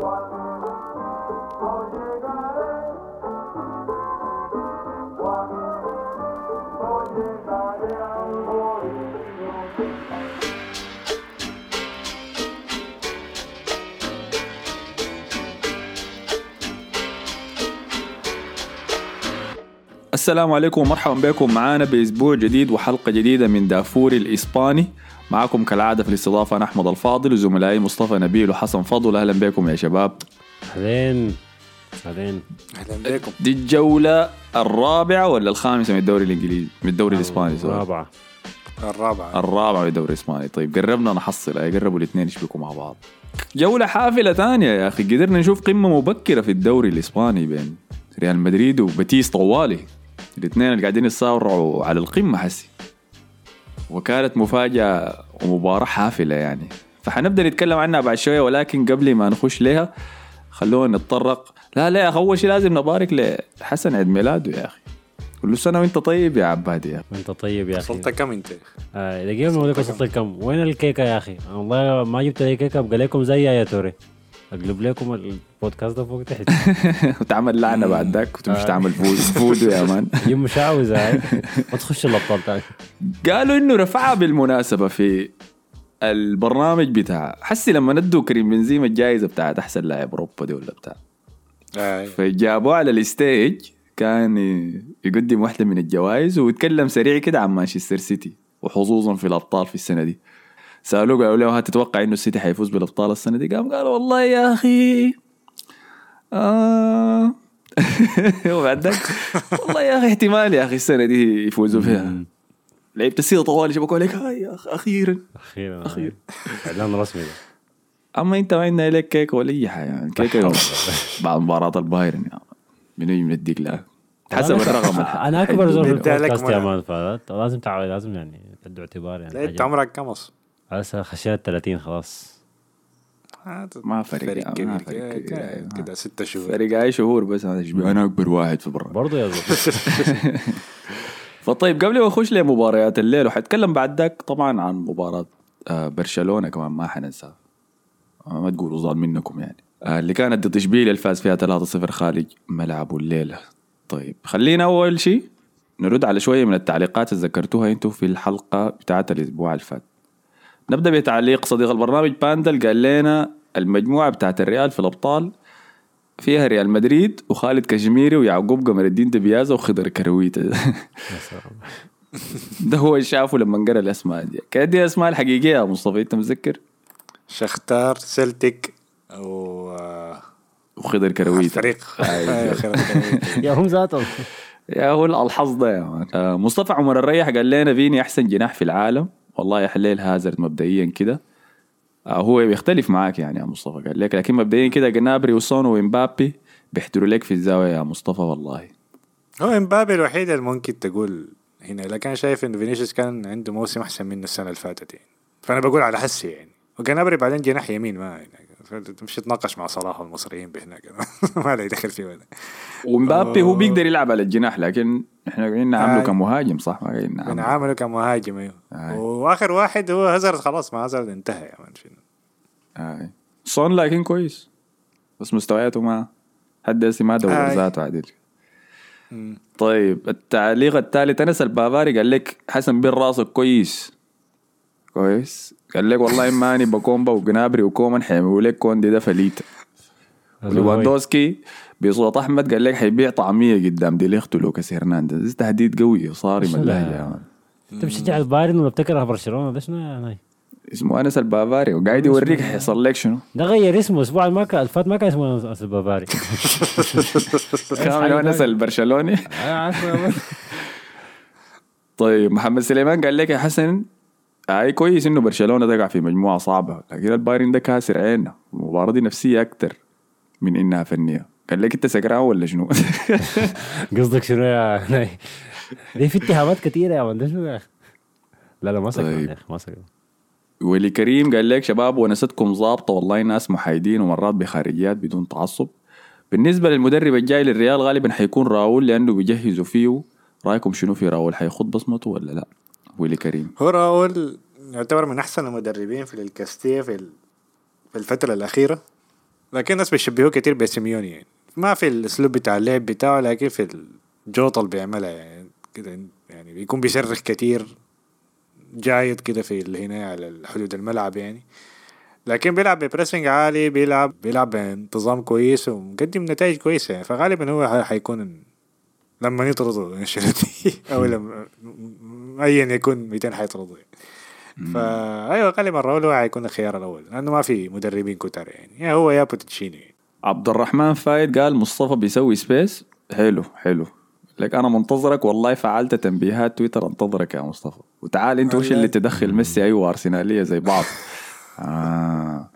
One. السلام عليكم ومرحبا بكم. معانا بأسبوع جديد وحلقة جديدة من دافوري الإسباني. معكم كالعادة في الاستضافة أنا أحمد الفاضل وزملائي مصطفى نبيل وحسن فضل. أهلا بكم يا شباب. أهلين. أهلين. أهلا بكم. دي الجولة الرابعة ولا الخامسة من الدوري الإنجليزي؟ من الدوري الإسباني رابعة الرابعة. الرابعة. من الدوري الإسباني. طيب قربنا نحصل. قربوا الاثنين يشبكوا مع بعض؟ جولة حافلة ثانية يا أخي. قدرنا نشوف قمة مبكرة في الدوري الإسباني بين ريال مدريد وبتيس طوالي. الاثنين اللي قاعدين يتصارعوا على القمة حسي. وكانت مفاجأة ومباراة حافلة يعني. فحنبدأ نتكلم عنها بعد شوية ولكن قبل ما نخش لها خلونا نتطرق. لا لا يا أخي أول شيء لازم نبارك لحسن عيد ميلاده يا أخي. كل سنة وأنت طيب يا عبادي يا أخي. وأنت طيب يا أخي. وصلت كم أنت؟ آه دقيقة ما لك وصلت كم؟ وين الكيكة يا أخي؟ والله ما جبت لي كيكة ابقى لكم زيها يا توري. أقلب لكم البودكاست ده فوق تحت. وتعمل لعنة بعد ذاك وتمشي آه. تعمل voodoo voodoo يا man. جيب مشعوذة هاي ما تخش الابطال تاني. قالوا إنه رفعها بالمناسبة في البرنامج بتاع. حسي لما ندوا كريم بنزيما الجائزه بتاعت أحسن لاعب أوروبا دي ولا بتاع. آه. فجابوه على ال stage كان يقدم واحدة من الجوائز ويتكلم سريع كده عن مانشستر سيتي وحظوظا في الأبطال في السنة دي. سألوه قالوا له هل تتوقع إنه السيتي حيفوز بالأبطال السنة دي؟ قام قال والله يا أخي آه. وبعد ذاك والله يا أخي احتمال يا أخي السنة دي يفوزوا فيها. لعبت السيتي طوالي شبكوا عليك هاي يا أخي أخيرا. أخيرا. أخير. إعلان رسمي ده. أما أنت ما عندنا لك كيك ولا اي حاجة يعني كيكه بعد مباراة البايرن يعني. من يجي يديك لا حسب الرقم أنا أكبر زول في البودكاست يا. مان فهذا لازم تعال لازم يعني تدوا اعتبار يعني انت. عمرك كم أصلا؟ هسه خشيت 30 خلاص. ما فرق يعني، ما كبير فرق كده- كبير، كده- أيوة. كده ستة شهور. فرق أي شهور بس أنا أكبر واحد في البرنامج برضه يا زول فطيب قبل ما نخش لمباريات الليل وحتكلم بعد ذاك طبعا عن مباراة آه، برشلونة كمان ما حننساها ما تقولوا ظالم منكم يعني. آه، اللي كانت ضد إشبيليا اللي فاز فيها 3-0 خارج ملعبه الليلة. طيب خلينا أول شيء نرد على شوية من التعليقات اللي ذكرتوها أنتم في الحلقة بتاعت الأسبوع اللي فات. نبدأ بتعليق صديق البرنامج باندل قال لنا المجموعة بتاعت الريال في الأبطال فيها ريال مدريد وخالد كشميري ويعقوب قمر الدين دبيازة وخضر كرويته يا سلام. ده هو اللي شافه لما قرا الأسماء دي. كانت دي الاسماء الحقيقية يا مصطفى أنت متذكر؟ شختار سلتيك و آه، وخضر كرويت الفريق أيوة،. يا هم ذاتهم يا هو الحظ ده يا مان مصطفى عمر الريح قال لنا فيني أحسن جناح في العالم. والله يا حليل هازارد مبدئيا كده. آه، هو بيختلف معاك يعني يا مصطفى. قال لك لكن مبدئيا كده جنابري وسونو ومبابي بيحضروا لك في الزاوية يا مصطفى والله. هو إمبابي الوحيد اللي ممكن تقول هنا لكن شايف إنه فينيسيوس كان عنده موسم أحسن منه السنة اللي فاتت يعني. فأنا بقول على حسي يعني. وجنابري بعدين جناح يمين ما يعني. تمشي تناقش مع صلاح والمصريين بهناك ما له دخل فيه ولا ومبابي هو بيقدر يلعب على الجناح لكن إحنا قاعدين نعامله آه. كمهاجم صح ما قاعدين نعامله كمهاجم أيوه آه. وآخر واحد هو هازارد خلاص ما هازارد انتهى يا مان شنو. آه. صون لكن كويس بس مستوياته ما حد ما دور آه. ذاته عدل. طيب التعليق الثالث انس البافاري قال لك حسن بين راسك كويس كويس. قال لك والله ماني بكومبا وجنابري وكومان حيعملوا لك كوندي ده فليته وليفاندوسكي بصوت أحمد قال لك حيبيع طعمية قدام دي ليخت ولوكاس هرنانديز. تهديد قوي وصارم شنو اللهجه مان. أنت بتشجع البايرن ولا بتكره برشلونة؟ ده شنو؟ اسمه انس البافاري وقاعد يوريك حيصل لك شنو؟ ده غير اسمه. الأسبوع ما كان الفات ما كان اسمه انس البافاري كامل انس البرشلوني. طيب محمد سليمان قال لك يا حسن أي كويس إنه برشلونة تقع في مجموعة صعبة لكن البايرن ده كاسر عيننا المباراه دي نفسية أكتر من إنها فنية قال لك أنت سكران ولا شنو؟ قصدك شنو يا ناي؟ دي في اتهامات كثيره يا مان شنو يا أخي؟ لا لا ما سكران طيب. يا أخي ما سكران ولي كريم قال لك شباب ونستكم ظابطة والله ناس محايدين ومرات بخارجيات بدون تعصب بالنسبة للمدرب الجاي للريال غالبا حيكون راؤول لأنه بيجهزوا فيه رأيكم شنو في راؤول حيخوض بصمته ولا لا؟ ويلي كريم. هو راؤول يعتبر من أحسن المدربين في الكاستيا في في الفترة الأخيرة لكن الناس بيشبهوه كتير بسيميوني يعني. ما في الأسلوب بتاع اللعب بتاعه لكن في الجوطه اللي بيعملها يعني كده يعني بيكون بيصرخ كتير جايد كده في هنا على حدود الملعب يعني. لكن بيلعب ببريسنج عالي بيلعب بيلعب بانتظام كويس ومقدم نتائج كويسة يعني. فغالبا هو حيكون لما يطردوا انشيلوتي أو لما ايا يكون 200 حيطردوا يعني. فايوه غالبا راول هو حيكون الخيار الأول لأنه ما في مدربين كتار يعني يا هو يا بوتشيتينو عبد الرحمن فايد قال مصطفى بيسوي space حلو حلو لك أنا منتظرك والله فعلت تنبيهات تويتر انتظرك يا مصطفى وتعال انت وش اللي تدخل ميسي أيوه ارسناليه زي بعض آه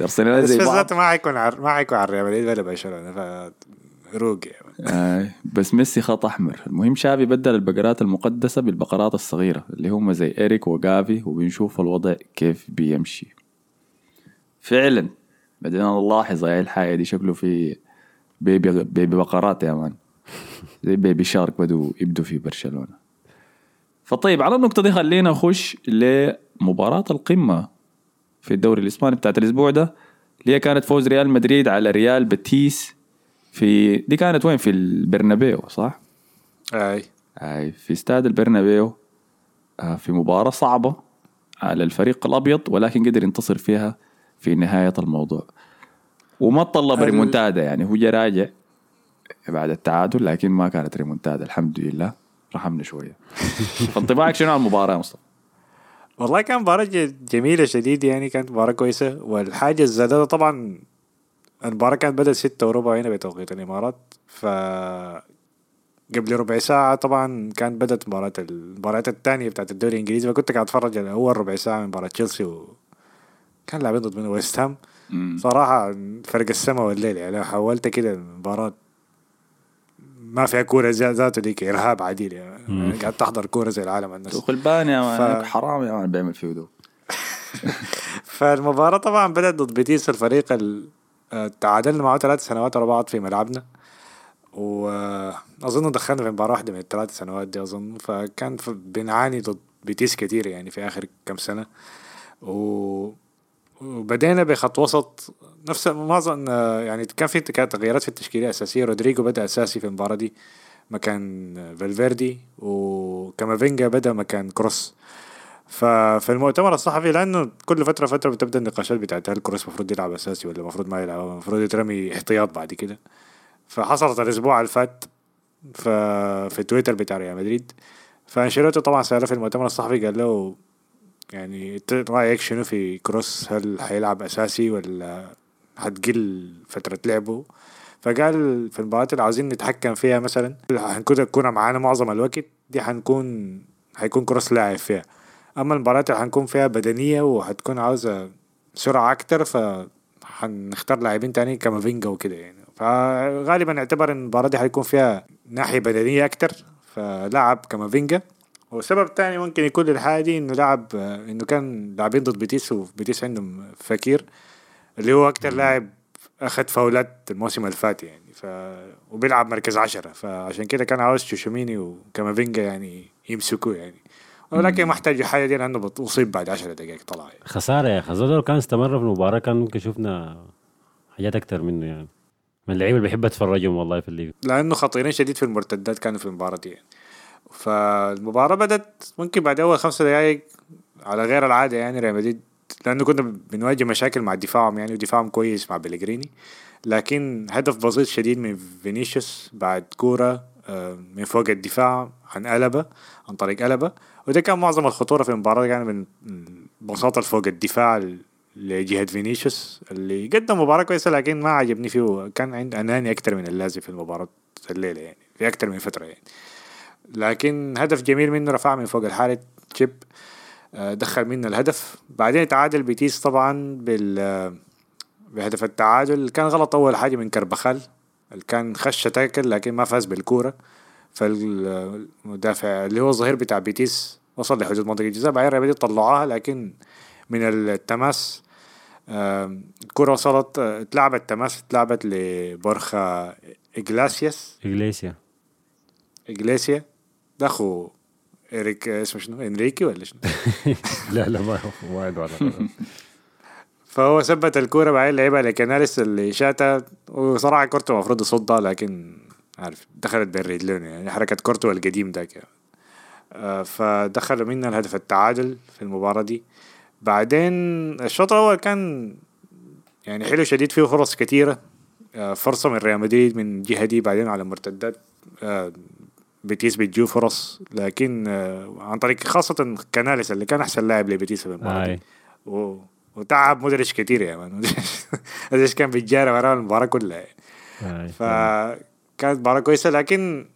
ارسناليه زي بعض ما حيكون عر... ما حيكون على ريال مدريد ولا برشلونه ف روق آه بس ميسي خط أحمر. المهم شافي بدل البقرات المقدسة بالبقرات الصغيرة اللي هم زي اريك وجافي وبنشوف الوضع كيف بيمشي. فعلا بدينا نلاحظ هاي الحاجة دي شكله في baby baby بقرات يا مان. زي baby shark بدوا يبدوا في برشلونة. فطيب على النقطة دي خلينا نخش لمباراة القمة في الدوري الإسباني بتاعت الأسبوع ده اللي هي كانت فوز ريال مدريد على ريال بتيس في دي كانت وين؟ في البرنابيو صح؟ أي. أي في استاد البرنابيو آه، في مباراة صعبة على الفريق الأبيض ولكن قدر ينتصر فيها في نهاية الموضوع. وما طلب ريمونتادا يعني هو راجع بعد التعادل لكن ما كانت ريمونتادا الحمد لله. رحمنا شوية. فانطباعك شنو على المباراة يا مصطفى؟ والله كان مباراة جميلة شديد يعني كانت مباراة كويسة. والحاجة الزادة طبعا المباراة كانت بدأت ستة وربع هنا بتوقيت الإمارات ف قبل ربع ساعة طبعا كانت بدأت مباراة المباريات الثانية بتاعت الدوري الإنجليزي فكنت قاعد أتفرج على أول ربع ساعة من مباراة تشيلسي و كان لاعبين ضد من ويست هام. صراحة فرق السماء والليل يعني لو حولت كده المباراة ما فيها كورة ذاته ديك إرهاب عديل يعني قاعد تحضر كورة زي العالم الناس خلبان يا ف... حرام يا مان بيعمل فيه فالمباراة طبعا بدأت ضد بيتيس الفريق ال... تعادلنا معه ثلاث سنوات ورا بعض في ملعبنا. وأظن دخلنا في مباراة واحدة من الثلاث سنوات دي أظن فكان بنعاني ضد بيتيس كتير يعني في آخر كم سنة. و... وبدينا بخط وسط نفس معظم يعني كان في تغييرات في التشكيلة الأساسية. رودريجو بدأ أساسي في المباراة دي مكان فالفيردي وكامافينجا بدأ مكان كروس. ففي المؤتمر الصحفي لأنه كل فترة فترة بتبدأ النقاشات بتاعت هل كروس المفروض يلعب أساسي ولا المفروض ما يلعب المفروض يترمي احتياط بعد كده. فحصلت الأسبوع اللي فات في تويتر بتاع ريال مدريد. فأنشيلوتي طبعا سأله في المؤتمر الصحفي قال له يعني رأيك شنو في كروس؟ هل حيلعب أساسي ولا حتقل فترة لعبه؟ فقال في المباريات اللي عاوزين نتحكم فيها مثلا الكوره معانا معظم الوقت دي حنكون حيكون كروس لاعب فيها. أما المباريات اللي حنكون فيها بدنية وحتكون عاوزة سرعة أكتر ف حنختار لاعبين تاني كامافينجا وكده يعني. فغالبا نعتبر إن المباراة دي حيكون فيها ناحية بدنية أكتر فلعب كامافينجا والسبب الثاني ممكن يكون للحاجه دي إنه لعب إنه كان لاعبين ضد بيتيس وبيتيس عندهم فكير اللي هو أكتر لاعب أخذ فاولات الموسم اللي فات يعني. ف وبيلعب مركز عشرة فعشان كده كان عاوز تشواميني وكامافينجا يعني يمسكوه يعني. ولكن محتاج حاجة دي لأنه اصيب بعد 10 دقائق طلع يعني. خسارة يا أخي. زول كان استمر في المباراة كان ممكن شفنا حاجات أكثر منه يعني. من اللعيبة اللي بحب اتفرجهم والله في الليغا لأنه خطيرين شديد في المرتدات كانوا في المباراة دي يعني. فالمباراة بدت ممكن بعد أول خمسة دقائق على غير العادة يعني ريال مدريد لأنه كنا بنواجه مشاكل مع دفاعهم يعني ودفاعهم كويس مع بلغريني. لكن هدف بسيط شديد من فينيسيوس بعد كورة من فوق الدفاع عن قلبه عن طريق قلبه وده كان معظم الخطورة في المباراة يعني من بساطة فوق الدفاع لجهة فينيسيوس اللي قدم مباراة كويسة لكن ما عجبني فيه. كان عند أناني أكتر من اللازم في المباراة الليلة يعني في أكتر من فترة يعني. لكن هدف جميل منه رفع من فوق الحارة تشيب دخل منه الهدف. بعدين تعادل بيتيس طبعا بال بهدف التعادل. كان غلط أول حاجة من كربخال كان خش تاكل لكن ما فاز بالكورة. فالمدافع اللي هو الظهير بتاع بيتيس وصل لحدود منطقة الجزاء بعدين ريال مدريد طلعوها لكن من التماس الكرة وصلت اتلعبت تماس اتلعبت لبورخا إجلاسياس. إجليسيا إجليسيا ده أخو إريك اسمه شنو؟ إنريكي ولا شنو؟ لا لا ما واحد ولا فهو ثبت الكوره بعدين لعبها لكناليس اللي شاتها وصراحة كورتوا المفروض يصدها لكن عارف دخلت رجلين يعني حركة كورتوا القديم ذاك. يعني. آه، فدخلوا منا الهدف التعادل في المباراة دي. بعدين الشوط الأول كان يعني حلو شديد فيه فرص كثيره آه، فرصة من ريال مدريد من جهة دي بعدين على مرتدات. آه، بيتيس بتجيو فرص. لكن عن طريق خاصة كناليس اللي كان أحسن لاعب لبيتيس في المباراة دي. و... وتعب مدرج كتير يا مان. مدرج كان بيتجارى وراه المباراة كلها. فكانت مباراة كويسة لكن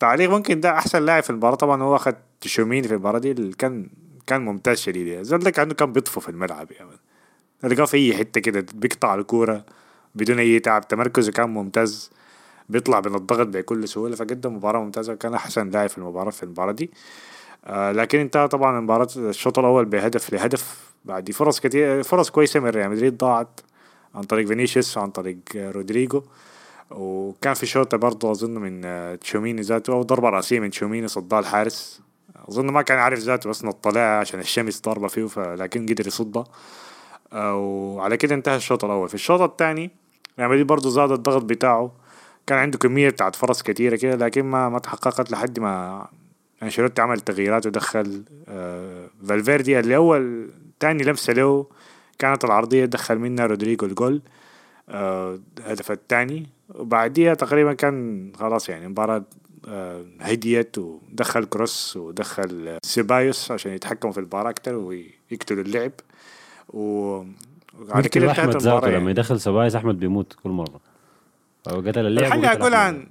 تعليق ممكن ده أحسن لاعب في المباراة. طبعا هو أخذ تشوميني في المباراة دي اللي كان كان ممتاز شديد يعني. زول ده كأنه كان بيطفو في الملعب مان تلقاه في أي حتة كده بيقطع الكورة بدون أي تعب. تمركزه كان ممتاز. بيطلع من الضغط بكل سهولة فقدم مباراة ممتازة. كان أحسن لاعب في المباراة في المباراة دي. آه لكن انتهى طبعا المباراة الشوط الأول بهدف لهدف. بعد فرص كتير فرص كويسة من ريال مدريد ضاعت عن طريق فينيسيوس وعن طريق رودريجو. وكان في شوطة برضه أظن من تشواميني ذاته أو ضربة رأسية من تشواميني صدها الحارس. أظن ما كان عارف ذاته بس نطلعها عشان الشمس ضاربة فيه فلكن قدر يصدها. وعلى كده انتهى الشوط الأول. في الشوط الثاني مدريد برضه زاد الضغط بتاعه. كان عنده كمية بتاعت فرص كتيرة كده لكن ما ما تحققت لحد ما أنشيلوتي عمل تغييرات ودخل آه فالفيردي. اللي أول تاني لمسة له كانت العرضية دخل منها رودريجو الجول. آه الهدف الثاني. وبعديها تقريبا كان خلاص يعني المباراة آه هديت ودخل كروس ودخل سيبايوس عشان يتحكموا في المباراة أكتر ويقتلوا اللعب. و بعد كده انتهت المباراة يعني. لما يدخل سيبايوس أحمد بيموت كل مرة. أو قتل اللعب الحاجة حقولها عن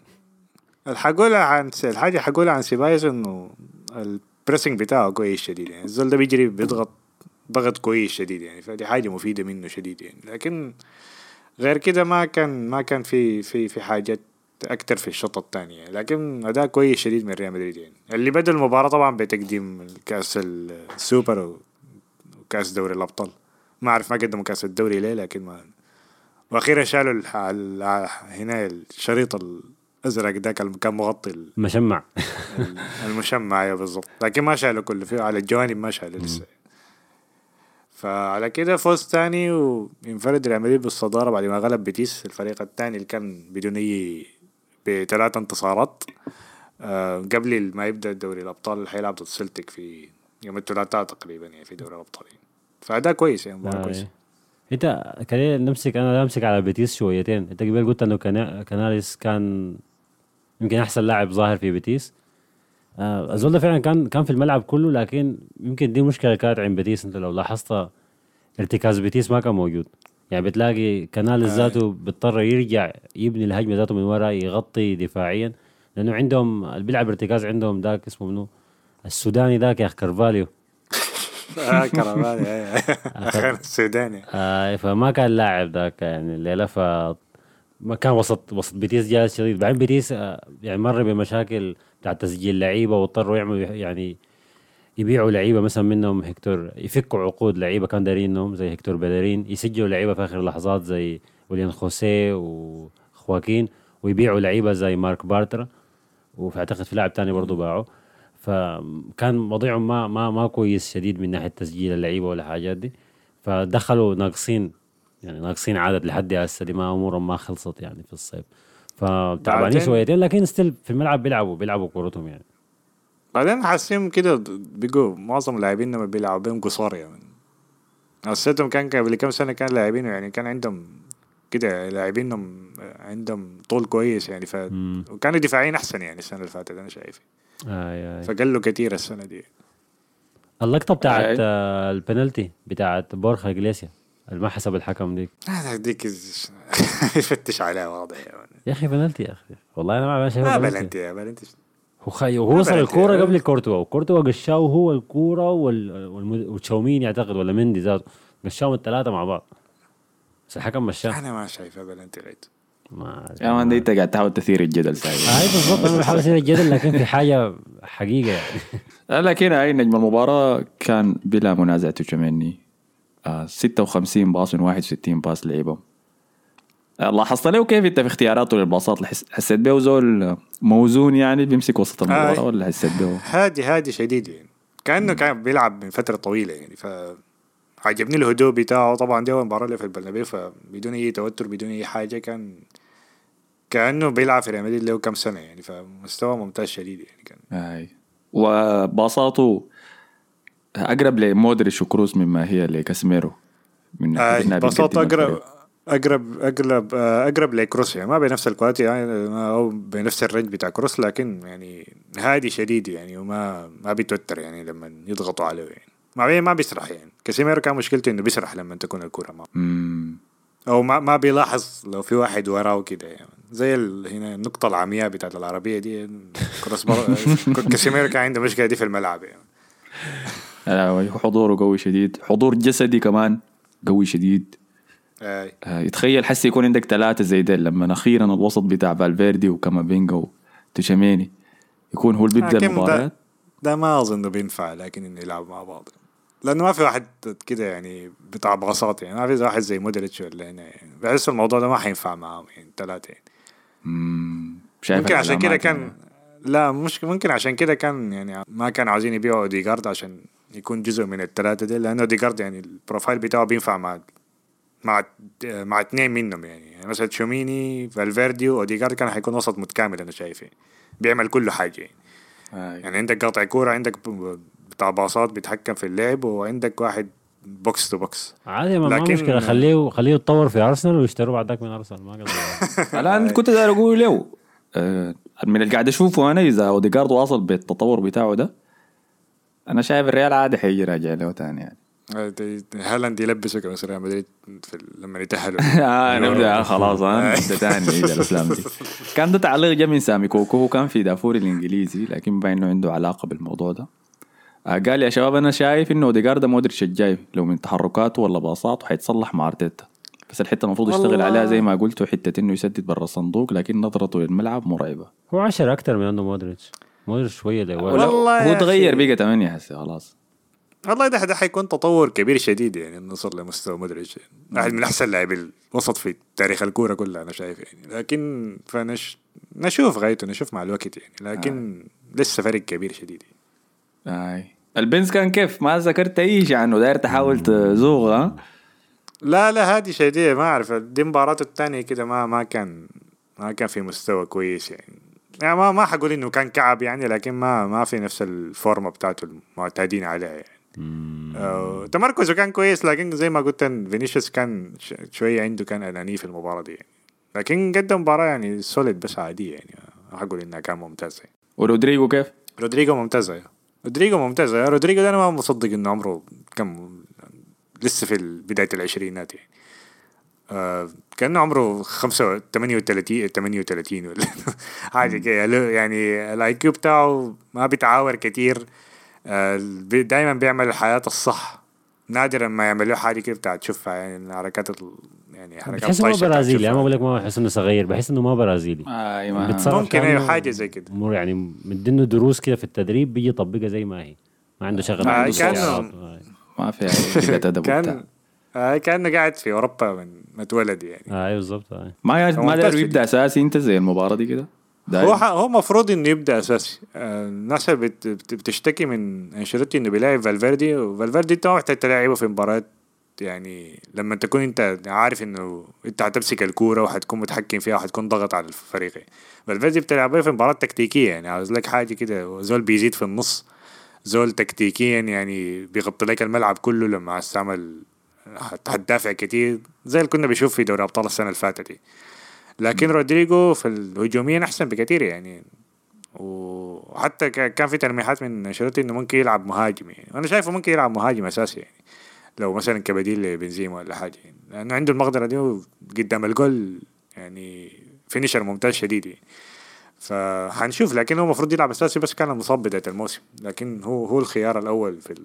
الحقولها عن الحاجة حقولها عن سيبايوس إنه ال pressing بتاعه كويس شديد يعني. الزول ده بيجري بيضغط ضغط كويس شديد يعني. فدي حاجة مفيدة منه شديد يعني. لكن غير كده ما كان ما كان في في في حاجات أكتر في الشوط الثاني. لكن أداء كويس شديد من ريال مدريد يعني. اللي بدأ المباراة طبعا بتقديم كأس السوبر وكأس دوري الأبطال. ما أعرف ما قدموا كأس الدوري ليه لكن ما وأخيرا شالوا هنا الشريط الأزرق ذاك كان مغطي المشمع المشمع أيوه بالضبط. لكن ما شالوا كله فيه على الجوانب ما شالوا لسه. فعلى كده فوز تاني وينفرد ريال مدريد بالصدارة بعد ما غلب بيتيس الفريق التاني اللي كان بدون أي بثلاث انتصارات. أه قبل ما يبدأ دوري الأبطال اللي حيلعب ضد سلتك في يوم الثلاثاء تقريبا يعني في دوري الأبطال. فأداء كويس يعني مباراة آه كويس إنت خلينا نمسك أنا امسك على بيتيس شويتين. إنت قبل قلت إنه كناريس كان يمكن أحسن لاعب ظاهر في بيتيس. آه الزول ده فعلا كان كان في الملعب كله لكن يمكن دي مشكلة كانت عند بيتيس. أنت لو لاحظت ارتكاز بيتيس ما كان موجود. يعني بتلاقي كنال آه. ذاته بيضطر يرجع يبني الهجمة ذاته من ورا يغطي دفاعيا. لأنه عندهم اللي بيلعب ارتكاز عندهم ذاك اسمه منو؟ السوداني ذاك يا أخي كرفاليو آه السوداني. آه فما كان لاعب ذاك. يعني الليلة ف ما كان وسط وسط بيتيس جالس شديد. بعدين بيتيس آه، يعني مر بمشاكل بتاع تسجيل لعيبة واضطروا يعملوا يعني يبيعوا لعيبة مثلا منهم هكتور يفكوا عقود لعيبة كان دارينهم زي هكتور بليرين يسجلوا لعيبة في آخر اللحظات زي ويليان خوسيه وخواكين ويبيعوا لعيبة زي مارك بارترا وأعتقد في لاعب تاني برضه باعوا فكان وضعهم ما ما ما كويس شديد من ناحية تسجيل اللعيبة ولا حاجات دي. فدخلوا ناقصين يعني ناقصين عدد لحد هسه دي ما أمورهم ما خلصت يعني في الصيف. فتعبانين شويتين لكن still في الملعب بيلعبوا بيلعبوا كورتهم يعني. بعدين حاسين كده بقوا معظم اللاعبين لما بيلعبوا بهم قصار يعني. حسيتهم كان قبل كم سنة كان لاعبين يعني كان عندهم كده لاعبينهم عندهم طول كويس يعني ف وكانوا دفاعيين أحسن يعني السنة اللي فاتت أنا شايف آي آي. فقلوا كثير السنة دي. اللقطة بتاعت آه البنالتي بتاعت بورخا إجليسيا ما حسب الحكم ديك. ديك يفتش عليها واضح يا أخي بنالتي يا أخي. والله أنا ما شايفها ما بنالتي. يا بنالتي. وخي وهو وصل الكورة قبل كورتوا وكورتوا قشاه هو الكورة وتشاومين يعتقد ولا مندي ذاته. قشاهم الثلاثة مع بعض. بس الحكم مشاه. أنا ما شايفها بلنتي غيت ما يا مان أنت قاعد تحاول تثير الجدل سايب هاي بالضبط أنا بحاول أثير الجدل لكن في حاجة حقيقة يعني. لكن هاي نجم المباراة كان بلا منازع تشواميني 56 pass من 61 pass لعبهم. لاحظت له كيف انت في اختياراته للباصات؟ حسيت به زول موزون يعني بيمسك وسط المباراة ولا حسيت به؟ هادي هادي شديد يعني. كأنه كان بيلعب من فترة طويلة يعني. ف عجبني الهدوء بتاعه. طبعا دي اول مباراة له في البرنابيو فبدون أي توتر بدون أي حاجة كان كأنه بيلعب في ريال مدريد له كم سنة يعني. فمستوى ممتاز شديد يعني كان. أي. وباصاته أقرب لمودريتش وكروس مما هي لكاسميرو من آه بتقدم اقرب. أقرب اقرب آه، أقرب لكروس يعني ما بنفس ال quality يعني أو بنفس ال range بتاع كروس لكن يعني هادي شديد يعني وما ما بيتوتر يعني لما يضغطوا عليه يعني. ما ما بيسرح يعني. كاسيميرو كان مشكلته إنه بيسرح لما تكون الكوره معه. أو ما ما بيلاحظ لو في واحد وراه كده يعني. زي هنا النقطة العمياء بتاعت العربية دي كروس. كاسيميرو كان عنده مشكلة دي في الملعب يعني. آه، حضوره قوي شديد. حضور جسدي كمان قوي شديد. آي. آه، يتخيل حسي يكون عندك ثلاثة زي ديل. لما أخيرا الوسط بتاع فالفيردي وكامافينجا وتشواميني يكون هو اللي بيبدأ المباراة. ده, ما أظن بينفع لكن إنه يلعبوا مع بعض. لأنه ما في واحد كده يعني بتاع باصات يعني. ما في واحد زي مودريتش ولا يعني. بحس الموضوع ده ما حينفع معاهم يعني ثلاثة يعني. مم. شايف ممكن عشان كده كان يعني. لا مش ممكن عشان كده كان يعني ما كانوا عاوزين يبيعوا اوديجارد عشان يكون جزء من الثلاثة دي لأنه اوديجارد يعني ال profile بتاعه بينفع مع مع مع اثنين منهم يعني, يعني مثلا تشواميني فالفيردي واوديجارد كان حيكون وسط متكامل أنا شايف يعني بيعمل كل حاجة. يعني, آه. يعني عندك قاطع كورة عندك بتاع باصات بيتحكم في اللعب وعندك واحد بوكس تو بوكس عادي ما, ما لكن- مشكلة. خليه خليه يتطور في أرسنال ويشتروا بعدك من أرسنال. ما قصدي. الآن كنت داير أقول له آه، من اللي قاعد أشوفه أنا إذا أوديجارد واصل بالتطور بتاعه ده أنا شايف الريال عادي حيجي راجع له تاني يعني. هالاند يلبسه قميص ريال مدريد لما يتأهلوا. آه نبدا خلاص ها نبدا تاني يجي الافلام دي. كان ده تعليق جا من سامي كوكو هو كان في دا فور الإنجليزي لكن باين إنه عنده علاقة بالموضوع ده. آه قال يا شباب أنا شايف إنه أوديجارد مودريتش الجاي لو من تحركاته ولا باصاته حيتصلح مع أرتيتا. بس الحتة المفروض يشتغل. عليها زي ما قلت حتة إنه يسدد برا الصندوق لكن نظرته للملعب مرعبة. هو 10 أكثر من إنه مودريتش. مودريتش شوية ده والله هو تغير. بقى 8 هسه خلاص. والله ده ده حيكون تطور كبير شديد يعني نوصل لمستوى مودريتش واحد من أحسن لاعبي الوسط في تاريخ الكورة كلها أنا شايف يعني. لكن فنش نشوف غايته نشوف مع الوقت يعني. لكن لسه فرق كبير شديد. آي. البنز كان كيف؟ ما ذكرت أي شيء عنه؟ داير تحاول تزوغ ها؟ لا لا هذه شديدة ما أعرف. دي مباراته الثانية كده ما ما كان ما كان في مستوى كويس يعني. يعني ما ما حقول إنه كان كعب يعني لكن ما ما في نفس الفورمة بتاعته المعتادين عليها يعني. آه، تمركزه كان كويس لكن زي ما قلت فينيسيوس كان شوية عنده كان أناني في المباراة دي يعني. لكن قدم مباراة يعني solid بس عادية يعني ما حقول إنها كان ممتازة. ورودريجو كيف؟ رودريجو ممتازة. رودريجو ممتازة. رودريجو ده أنا ما مصدق إنه عمره كم لسه في بداية العشرينات يعني آه كأنه عمره خمسة 38 38 ولا حاجة كده يعني ال IQ بتاعه ما بيتعاور كتير آه دائما بيعمل الحياة الصح نادرا ما يعمل له حاجة كده بتاعت تشوفها يعني حركات ال... يعني حركات بحس إنه برازيلي أنا. بقول لك ما بحس إنه صغير بحس إنه ما برازيلي اي ما بتصرف ممكن أيوة حاجة زي كده. مر يعني مدينه دروس كده في التدريب بيجي يطبقها زي ما هي ما عنده شغل آه،. آه. ما في ادب وبتاع. كان آه كأنه قاعد في أوروبا من ما اتولد يعني آه أيوه بالضبط آه. ما ما يبدأ أساسي أنت زي المباراة دي كده. هو ح- هو المفروض إنه يبدأ أساسي. آه، الناس بتشتكي من أنشيلوتي إنه بيلاعب فالفيردي وفالفيردي انت ما محتاج تلاعبه في مباراة. يعني لما تكون أنت عارف إنه أنت هتمسك الكورة وحتكون متحكم فيها وحتكون ضغط على الفريق. فالفيردي بتلعبه في مباراة تكتيكية. يعني عاوز لك حاجة كده زول بيزيد في النص زول تكتيكيا يعني بيغطي لك الملعب كله لما استعمل هتدافع كتير زي اللي كنا بنشوف في دوري أبطال السنة اللي فاتت دي. لكن رودريجو في الهجوميا أحسن بكثير يعني. وحتى كان في تلميحات من أنشيلوتي إنه ممكن يلعب مهاجم يعني. وأنا شايفه ممكن يلعب مهاجم أساسي يعني. لو مثلا كبديل لبنزيما ولا حاجة يعني. لأنه عنده المقدرة دي قدام الجول يعني finisher ممتاز شديد يعني. فحنشوف لكن هو المفروض يلعب أساسي بس كان مصاب بداية الموسم. لكن هو هو الخيار الأول في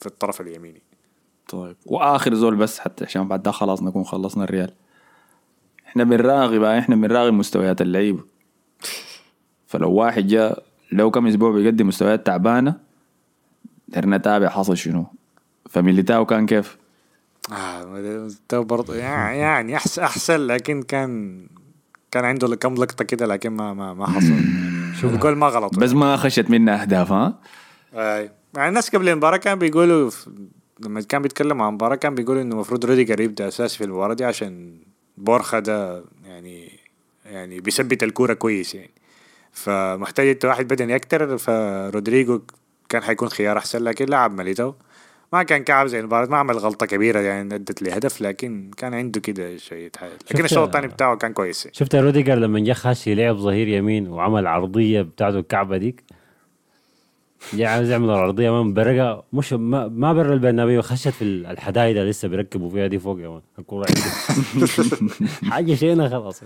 في الطرف اليميني. طيب. وآخر زول بس حتى عشان بعد ده خلاص نكون خلصنا الريال. إحنا بنراقب إحنا بنراقب مستويات اللعيبة. فلو واحد جاء لو كم أسبوع بيقدم مستويات تعبانة دير نتابع حصل شنو. فميليتاو كان كيف؟ آه ده برضه يعني احسن أحسن لكن كان كان عنده كم لقطة كده لكن ما ما ما حصل. شوف الجول ما غلط. بس ما خشت منه أهداف ها؟ أي. يعني الناس قبل المباراة كانوا بيقولوا لما كان بيتكلم عن المباراة كان بيقول إنه المفروض روديجر يبدأ أساسي في المباراة دي عشان بورخا ده يعني يعني بيثبت الكورة كويس يعني. فمحتاج انت واحد بدني أكتر فرودريجو كان حيكون خيار أحسن لكن لعب ميليتاو ما كان كعب زي المباراة ما عمل غلطة كبيرة يعني أدت لي هدف لكن كان عنده كده شيء حاجة لكن الشوط الثاني بتاعه كان كويس يعني. شفت روديجر لما جه خش لعب ظهير يمين وعمل عرضية بتاعته الكعبة ديك؟ جا عاوز يعمل العرضيه من برقه مش ما, ما برا البرنابيو خشت في الحدايد اللي لسه بيركبوا فيها دي فوق يا man. الكورة حاجة شينا خلاص.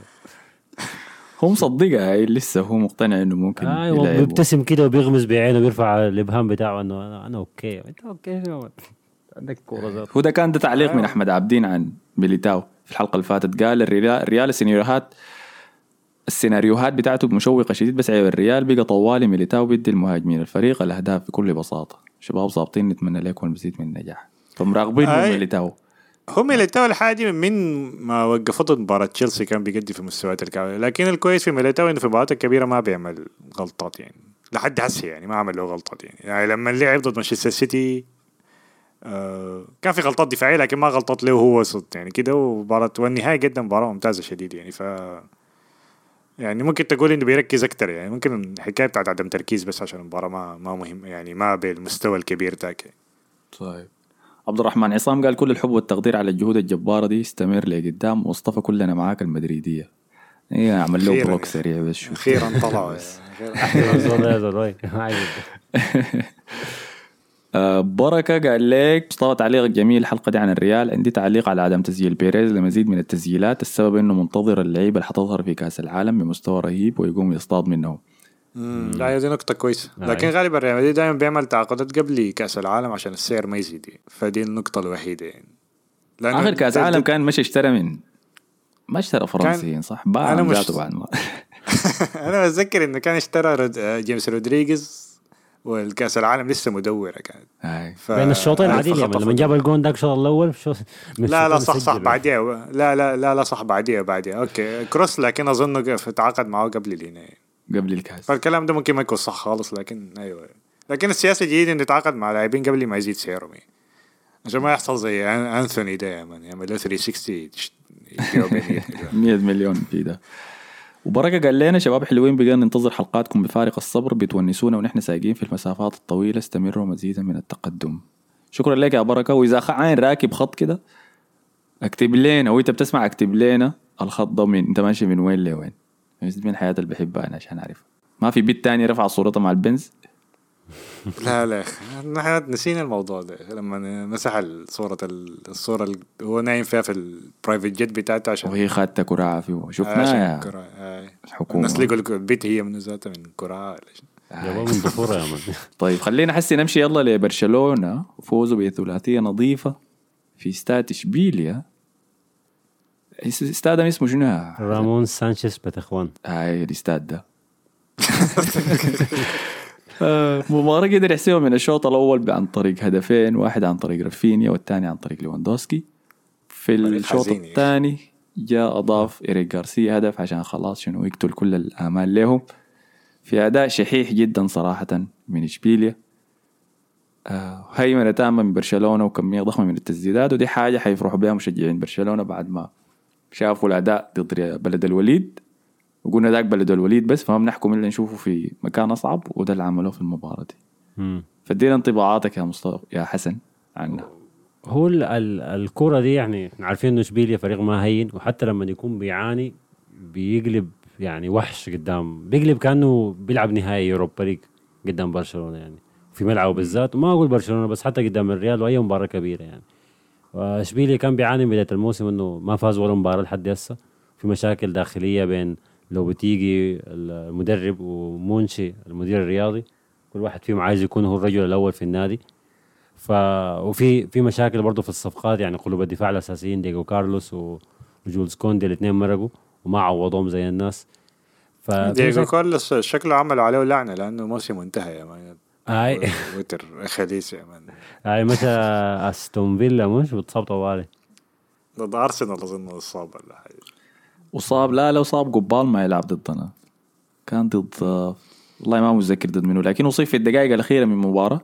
هو مصدقها لسه هو مقتنع إنه ممكن أيوه. بيبتسم كده وبيغمز بعينه بيرفع الإبهام بتاعه إنه أنا أنا okay أنت okay عندك كورة هو ده كان ده تعليق من أيوة. أحمد عابدين عن ميليتاو في الحلقة اللي فاتت. قال الريال الريال السيناريوهات السيناريوهات بتاعته مشوقة شديد بس عيب الريال بقى طوالي ميليتاو بيدي المهاجمين الفريق الأهداف بكل بساطة. شباب ظابطين نتمنى لكم المزيد من النجاح. فمراقبين. ميليتاو. هم ميليتاو الحاجة من ما وقفته مباراة تشيلسي كان بيقدم في مستويات الكعبة. لكن الكويس في ميليتاو إنه في المباريات الكبيرة ما بيعمل غلطات يعني. لحد هسه يعني ما عمل له غلطات يعني, يعني لما لعب ضد مانشستر سيتي آه كان في غلطات دفاعية لكن ما غلطات له هو صد يعني كده. ومباراة والنهاية قدم مباراة ممتازة شديد يعني. ف يعني ممكن تقول إنه بيركز أكتر يعني ممكن الحكاية بتاعت عدم تركيز بس عشان المباراة ما ما مهم يعني ما بالمستوى الكبير ذاك يعني. طيب عبد الرحمن عصام قال كل الحب والتقدير على الجهود الجبارة دي استمر لقدام مصطفى كلنا معاك المدريدية إيه اعمل له block. سريع بس أخيرا طلعوا. بركة قال لك مصطفى تعليق جميل الحلقة دي عن الريال. عندي تعليق على عدم تسجيل بيريز لمزيد من التسجيلات السبب إنه منتظر اللعيبة اللي حتظهر في كأس العالم بمستوى رهيب ويقوم يصطاد منهم. لا هي دي نقطة كويسة. آه. لكن غالبا ريال مدريد دائما بيعمل تعاقدات قبل كأس العالم عشان السعر ما يزيد. فدي النقطة الوحيدة. يعني آخر كأس عالم كان مش اشترى من ما اشترى فرنسيين صح؟ باع أنا مش- بعد ما. أنا بتذكر إنه كان اشترى رود... آه، جيمس رودريغيز. والكأس العالم لسه مدورة كانت هاي. ف... بين الشوطين عادي لما جاب الجون داك الشوط الأول شو لا لا صح صح. بعديها لا لا لا لا صح بعديها بعديها okay كروس لكن اظنه تعاقد معه قبل لينا يعني. قبل الكأس فالكلام ده ممكن ما يكون صح خالص لكن أيوه لكن السياسة الجديده إنه يتعاقد مع لاعبين قبل ما يزيد سعرهم يعني. عشان ما يحصل زي أنثوني ده يا مان يعمل له 360 يش- يبيعه ب 100 مليون. 100 مليون في ده وبركة قال لنا شباب حلوين بقينا ننتظر حلقاتكم بفارق الصبر بتونسونا ونحن سايقين في المسافات الطويلة. استمروا مزيدا من التقدم. شكرا لك يا بركة. وإذا عين راكب خط كده اكتب لنا. وإنت بتسمع اكتب لنا الخط ده من أنت ماشي من وين لوين؟ من حياة اللي بحبها أنا عشان اعرف ما في بيت تاني رفع صورته مع البنز؟ لا لا يا نحن نسينا الموضوع ده لما مسح الصورة الصورة اللي هو نايم فيها في البرايفت جيت بتاعته عشان وهي خدت كراعة فيه. عشان شفناها كرة آه. الحكومة. الناس لقوا البيت هي من ذاتها من كرة جابوه من ضفوره يا مان. طيب خلينا حسي نمشي يلا لبرشلونة. وفوزوا بثلاثية نظيفة في استاد إشبيليا. إس- استادهم اسمه شنو؟ يا- رامون سانشيز بتخوان. هاي الاستاد ده. آه، مباراة قدر يحسمها من الشوط الأول عن طريق هدفين واحد عن طريق رافينيا والثاني عن طريق ليفاندوسكي في الشوط. الثاني جاء أضاف إيريك غارسيا هدف عشان خلاص شنو يقتل كل الآمال لهم في أداء شحيح جدا صراحة من إشبيليا. آه، هيمنة تامة من برشلونة وكمية ضخمة من التسديدات ودي حاجة حيفرحوا بها مشجعين برشلونة بعد ما شافوا الأداء ضد بلد الوليد. وقلنا ذاك بلد الوليد بس فما بنحكم الا نشوفه في مكان أصعب وده اللي عملوه في المباراة دي. فادينا انطباعاتك يا مصطفى يا حسن عنه هو ال- ال- الكرة دي يعني إحنا عارفين إنه اشبيليا فريق ما هين وحتى لما يكون بيعاني بيقلب يعني وحش قدام بيقلب كأنه بيلعب نهائي يوروبا ليج قدام برشلونة يعني. في ملعبه بالذات وما أقول برشلونة بس حتى قدام الريال وأي مباراة كبيرة يعني. واشبيليا كان بيعاني من بداية الموسم إنه ما فاز ولا مباراة لحد هسه في مشاكل داخلية بين لوبتيجي المدرب ومونشي المدير الرياضي كل واحد فيهم عايز يكون هو الرجل الأول في النادي. ف وفي في مشاكل برضه في الصفقات يعني قلوب الدفاع الأساسيين ديجو كارلوس وجولز كوندي الاثنين مرقوا وما عوضوهم زي الناس. ف دييغو كارلوس شكله عملوا عليه لعنة لأنه موسم انتهى يا مان. هاي وتر خليس يا مان. هاي مشى أستون فيلا مش؟ بتصاب طوالي. ضد أرسنال أظن اصاب ولا حاجة. وصاب لا لو صاب قبال ما يلعب ضدنا. كان ضد والله ما متذكر ضد منه لكن اصيب في الدقائق الأخيرة من المباراه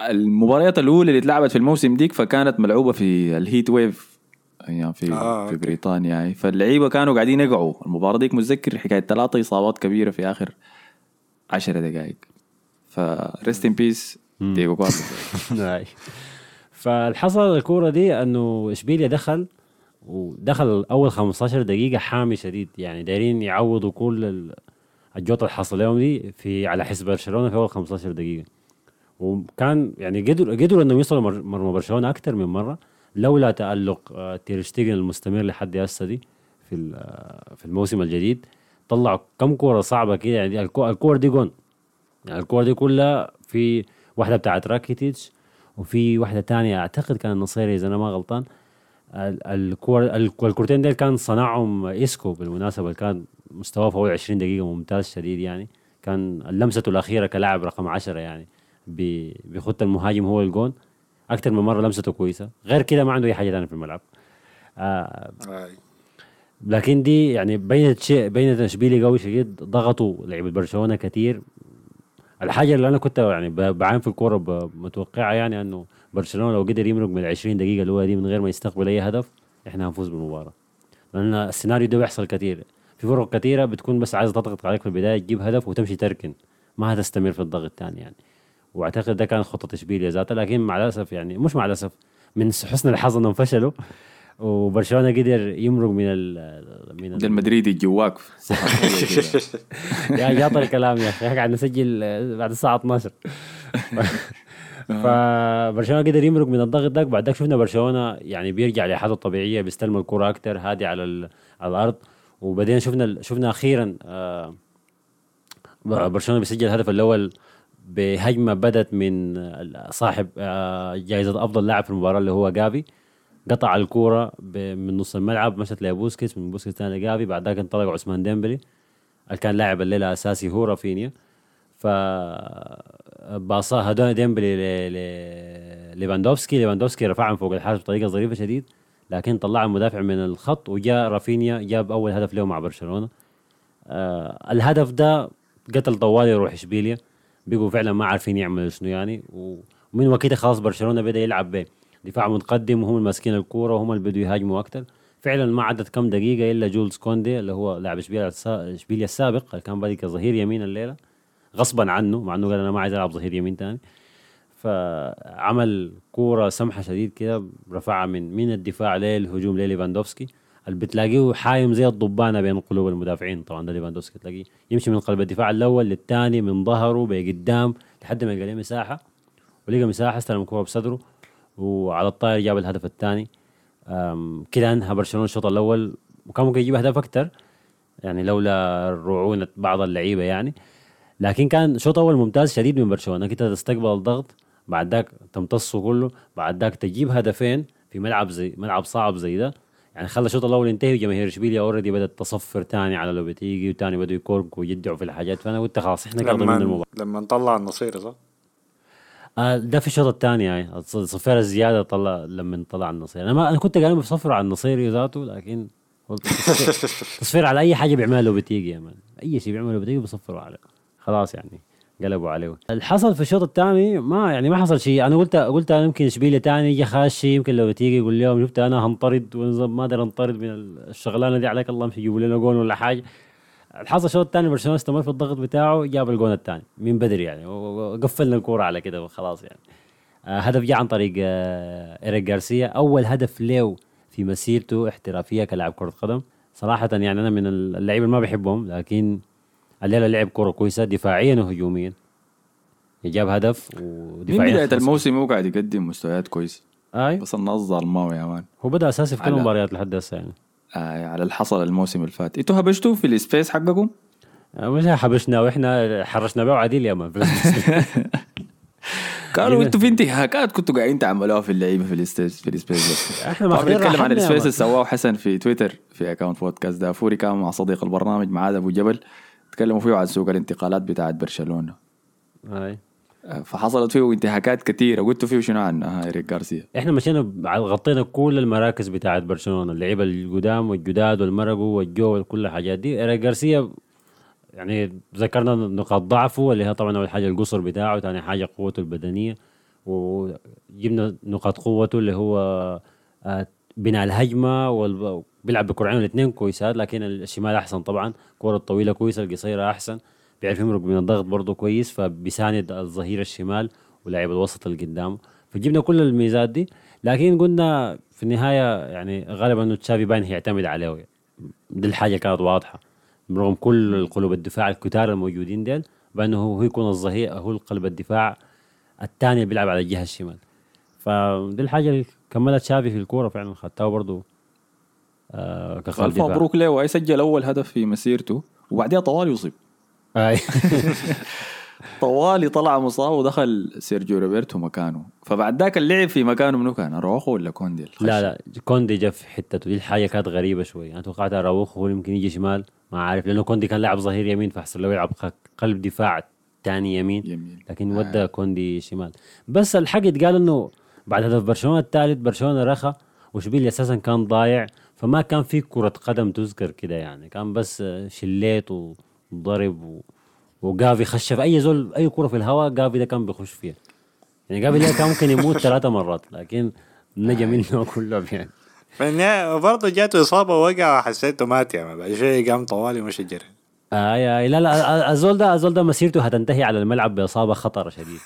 المباريات الأولى اللي اتلعبت في الموسم ديك فكانت ملعوبة في الهيت ويف يعني في آه، في okay. بريطانيا. هاي فاللعيبة كانوا قاعدين يقعوا. المباراة ديك متذكر حكاية ثلاثة إصابات كبيرة في آخر عشر دقائق. ف rest in peace ديجو هاي. فالحصل الكورة دي أنه إشبيليا دخل ودخل أول 15 دقيقة حامي شديد يعني دايرين يعوضوا كل ال- الجوطة اللي حصل لهم دي في على حسب برشلونة في أول 15 دقيقة. وكان يعني قدروا قدروا إنهم يوصلوا مر- مرمى برشلونة أكثر من مرة لولا تألق آه، تير شتيجن المستمر لحد هسه دي في آه، في الموسم الجديد. طلعوا كم كورة صعبة كده يعني الكو- الكور دي جون. يعني الكور دي كلها في واحدة بتاعت راكيتيتش وفي واحدة تانية أعتقد كان النصيري إذا أنا ما غلطان. الكور ال- الكورتين ديل كان صنعهم اسكو بالمناسبة كان مستواه في اول 20 دقيقة ممتاز شديد يعني. كان لمسته الأخيرة كلاعب رقم 10 يعني بيخط المهاجم هو الجون. أكثر من مرة لمسته كويسة. غير كده ما عنده أي حاجة ثانية في الملعب. آه. لكن دي يعني بينت شيء بينت اشبيلي قوي شديد. ضغطوا لعيبة برشلونة كثير الحاجة اللي أنا كنت يعني بعين في الكورة ب- متوقعة يعني إنه برشلونة لو قدر يمرق من ال 20 دقيقه الاولى دي من غير ما يستقبل أي هدف إحنا هنفوز بالمباراة. لأن السيناريو ده بيحصل كثير في فرق كثيره بتكون بس عايزة تضغط عليك في البداية تجيب هدف وتمشي تركن. ما هتستمر في الضغط الثاني يعني. وأعتقد ده كان خطة اشبيليا ذاتها لكن مع الأسف يعني مش مع الأسف من حسن الحظ إنهم فشلوا. وبرشلونة قدر يمرق من ال من ده المدريدي جواك يا جاطر الكلام يا أخي. قاعد نسجل بعد الساعة 12 فبرشلونة قدر يمرق من الضغط ده. بعد ذاك شفنا برشلونة يعني بيرجع لحالته الطبيعية بيستلم الكرة أكثر هادي على على الأرض. وبعدين شفنا شفنا أخيرا آه، برشلونة بيسجل الهدف الأول بهجمة بدت من صاحب آه، جائزة أفضل لاعب في المباراة اللي هو جافي. قطع الكوره من نص الملعب مشت لبوسكيتس من بوسكيتس ثاني لجافي. بعد ذاك انطلق عثمان ديمبلي اللي كان لاعب الليلة اساسي هو رافينيا. ف باصاها عثمان ديمبلي ل... ل... ليفاندوفسكي. ليفاندوفسكي رفعهم فوق الحارس بطريقة ظريفة شديد لكن طلع المدافع من الخط وجاء رافينيا جاب أول هدف له مع برشلونة. آه الهدف ده قتل طوالي روح إشبيليا. بقوا فعلا ما عارفين يعملوا شنو يعني. ومن وقتها خلاص برشلونة بدأ يلعب بدفاع متقدم وهم الماسكين الكورة وهم اللي بدوا يهاجموا أكثر فعلا ما عدت كم دقيقة إلا جولز كوندي اللي هو لاعب إشبيليا السا- إشبيليا السابق اللي كان بادئ كظهير يمين الليلة. غصبا عنه مع إنه قال أنا ما عايز ألعب ظهير يمين تاني. فعمل كورة سمحة شديد كده رفعها من من الدفاع للهجوم لليفاندوفسكي اللي بتلاقيه حايم زي الضبانة بين قلوب المدافعين طبعا ده ليفاندوفسكي تلاقيه. يمشي من قلب الدفاع الأول للثاني من ظهره بقدام لحد ما يلقى مساحة. ولقى مساحة استلم الكورة بصدره وعلى الطاير جاب الهدف الثاني. كده انهى برشلونة الشوط الأول. وكان ممكن يجيب أهداف أكثر يعني لولا رعونة بعض اللعيبة يعني. لكن كان شوط أول ممتاز شديد من برشلونة. كده تستقبل الضغط بعد ذاك تمتصه كله بعد ذاك تجيب هدفين في ملعب زي ملعب صعب زي ده. يعني خلى الشوط الأول ينتهي وجماهير إشبيليا already بدأت تصفر تاني على لوبيتيجي وتاني بدوا يكوركوا ويدعوا في الحاجات. فأنا قلت خلاص إحنا قاعدين من المباراة. لما طلع النصير صح؟ آه ده في الشوط الثاني يعني. الصفيره الزيادة طلع لما طلع النصير. أنا ما أنا كنت قاعد بصفر على النصير ذاته لكن قلت تصفير- على أي حاجة بيعملها لوبيتيجي يا man. أي شيء بيعمله لوبيتيجي بصفروا عليه. خلاص يعني قلبوا عليه. الحصل في الشوط الثاني ما يعني ما حصل شيء. أنا قلت قلت أنا يمكن اشبيليا ثاني يجي خاشي يمكن لو تيجي يقول لهم شفت أنا هنطرد ما أقدر أنطرد من الشغلانة دي عليك الله يجيبوا لنا جون ولا حاجة. الحظ الشوط الثاني برشلونة استمر في الضغط بتاعه جاب الجون الثاني من بدري يعني وقفلنا الكورة على كده وخلاص يعني. آه، هدف جاء عن طريق آه، إيريك جارسيا أول هدف له في مسيرته احترافية كلاعب كرة قدم. صراحة يعني أنا من اللعيبة اللي ما بحبهم لكن الليلة لعب كرة كويسة دفاعيا وهجوميا. جاب هدف من ودفاعيا بداية خلص- الموسم هو قاعد يقدم مستويات كويسة. أي. بس الناس ظلماه يا man. هو بدأ أساسي في كل المباريات لحد هسه يعني. آه على اللي حصل الموسم اللي فات. إنتوا هبشتوا في ال space حقكم؟ آه، مش هبشنا وإحنا حرشنا به عديل يا man. قالوا إنتوا في انتهاكات كنتوا قاعدين تعملوها في اللعيبة في ال space في ال space. إحنا ماخذين بيتكلم عن ال space. اللي سواه حسن في تويتر في account بودكاست دافوري كان مع صديق البرنامج معاذ أبو جبل. تكلموا فيه عن سوق الانتقالات بتاعت برشلونة. آه، فحصلت فيه انتهاكات كثيره قلتوا فيه شنو عنها ايريك غارسيا؟ إحنا مشينا غطينا كل المراكز بتاعت برشلونة. اللعيبة القدام والجداد والمرقوا والجو وكل الحاجات دي. إيريك جارسيا يعني ذكرنا نقاط ضعفه اللي هي طبعا أول حاجة القصر بتاعه ثاني حاجة قوته البدنية. وجبنا نقاط قوته اللي هو آه، بناء الهجمة بيلعب بكرعين الاثنين كويسات لكن الشمال أحسن طبعا. الكره الطويله كويسة القصيرة أحسن. بيعرف يمرق من الضغط برضه كويس فبيساند الظهير الشمال ولاعب الوسط اللي قدامه. فجبنا كل الميزات دي لكن قلنا في النهاية يعني غالبا إنه تشافي باين هيعتمد عليه. دي الحاجة كانت واضحة. برغم كل القلوب الدفاع الكتار الموجودين ديل بأنه هو يكون الظهير هو قلب الدفاع الثاني بيلعب على الجهة الشمال. فدي الحاجة اللي كملت شافي في الكورة فعلا خدتها برضه آه ألف مبروك له. ويسجل أول هدف في مسيرته وبعدها طوال يصيب. طوالي طلع مصاب ودخل سيرجيو روبرتو مكانه. فبعد ذاك اللعب في مكانه منو كان؟ أروخو ولا كوندي؟ لا لا كوندي جا في حتته دي الحاجة كانت غريبة شوي. أنا توقعت أراوخو هو يمكن يجي شمال. ما عارف لأنه كوندي كان لاعب ظهير يمين فاحسن لو يلعب قلب دفاع ثاني يمين. يمين. لكن ودى كوندي شمال. بس الحق يتقال إنه بعد هدف برشلونة الثالث برشلونة رخى. وشبيلي أساسا كان ضايع. فما كان في كرة قدم تذكر كده يعني. كان بس شليت وضرب و... وجافي خش في أي زول أي كرة في الهواء جافي ده كان بيخش فيها. يعني جافي ده كان ممكن يموت ثلاثة مرات لكن نجا منه كلهم يعني. وبرضه جاته إصابة وقع وحسيته مات يعني بعد شوية قام طوالي ومشي جري. آي آي لا لا الزول ده الزول ده مسيرته هتنتهي على الملعب بإصابة خطرة شديد.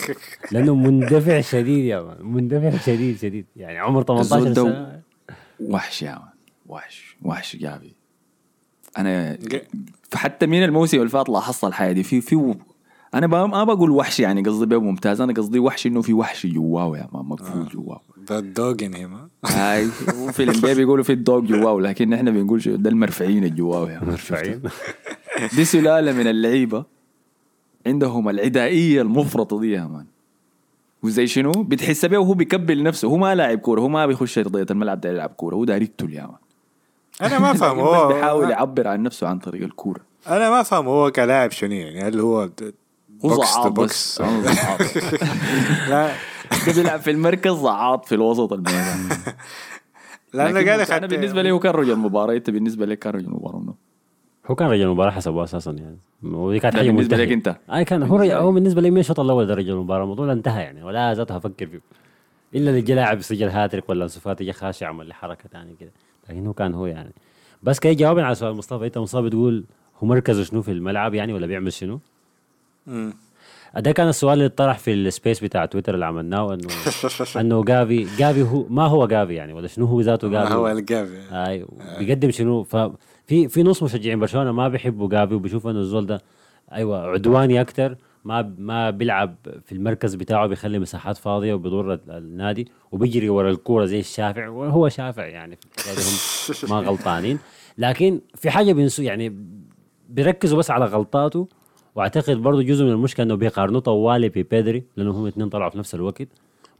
لأنه مندفع شديد يا مان مندفع شديد شديد. يعني عمر 18 الزول ده سنة. وحش يا مان وحش. وحش جافي أنا حتى من الموسم اللي فات لاحظت الحياة دي. في في أنا ما ما بقول وحش يعني قصدي بيه ممتاز. أنا قصدي وحش إنه في وحش جواه يا مان مقفول جواه ذا دوج ان هيم هاي في الانبياء بيقولوا في الدوج جواه لكن إحنا بنقول شو ده المرفعين اللي جواه يا مان مرفعين دي سلالة من اللعيبة عندهم العدائية المفرطة دي يا man. وزي شنو؟ بتحس بيه وهو بيكبل نفسه. هو ما لاعب كورة. هو ما بيخش ارضية الملعب ده يلعب كورة. هو يا man أنا ما فاهم. هو بيحاول يعبر عن نفسه عن طريق الكورة. أنا ما فاهم هو كلاعب شنو يعني. هل هو box to box. لا. بيلعب في المركز زعاط في الوسط الميدان. لكن قال أنا بالنسبة لي هو كان رجل مباراة. أنت بالنسبة لك كان رجل مباراة؟ هو كان رجل المباراة حسبه أساسا يعني. ودي كانت بالنسبة منتهية. لك أنت. أي كان هو رجل هو بالنسبة لي من الشوط الأول ده رجل المباراة. الموضوع انتهى يعني. ولا ذاتها أفكر فيه. إلا اللي جا لاعب سجل هاتريك ولا أنسو فاتي جا خاش عمل لي حركة ثانية كده. لكن هو كان هو يعني. بس كي جوابا على سؤال مصطفى. أنت مصطفى بتقول هو مركزه شنو في الملعب يعني ولا بيعمل شنو؟ مم. ده كان السؤال اللي طرح في ال space بتاع تويتر اللي عملناه انه إنه جافي جافي هو ما هو جافي يعني. ولا شنو هو ذاته ما جافي؟ هو الجافي اي بيقدم شنو؟ ففي في نص مشجعين برشلونة ما بيحبوا جافي وبيشوفوا إنه الزول ده أيوه عدواني أكتر ما ما بيلعب في المركز بتاعه بيخلي مساحات فاضية وبيضر ال- النادي وبيجري ورا الكورة زي الشافع وهو شافع يعني هم ما غلطانين. لكن في حاجة بينسوا يعني بيركزوا بس على غلطاته وأعتقد برضه جزء من المشكلة إنه بيقارنوا طوالي ببيدري لأنه هم الاثنين طلعوا في نفس الوقت.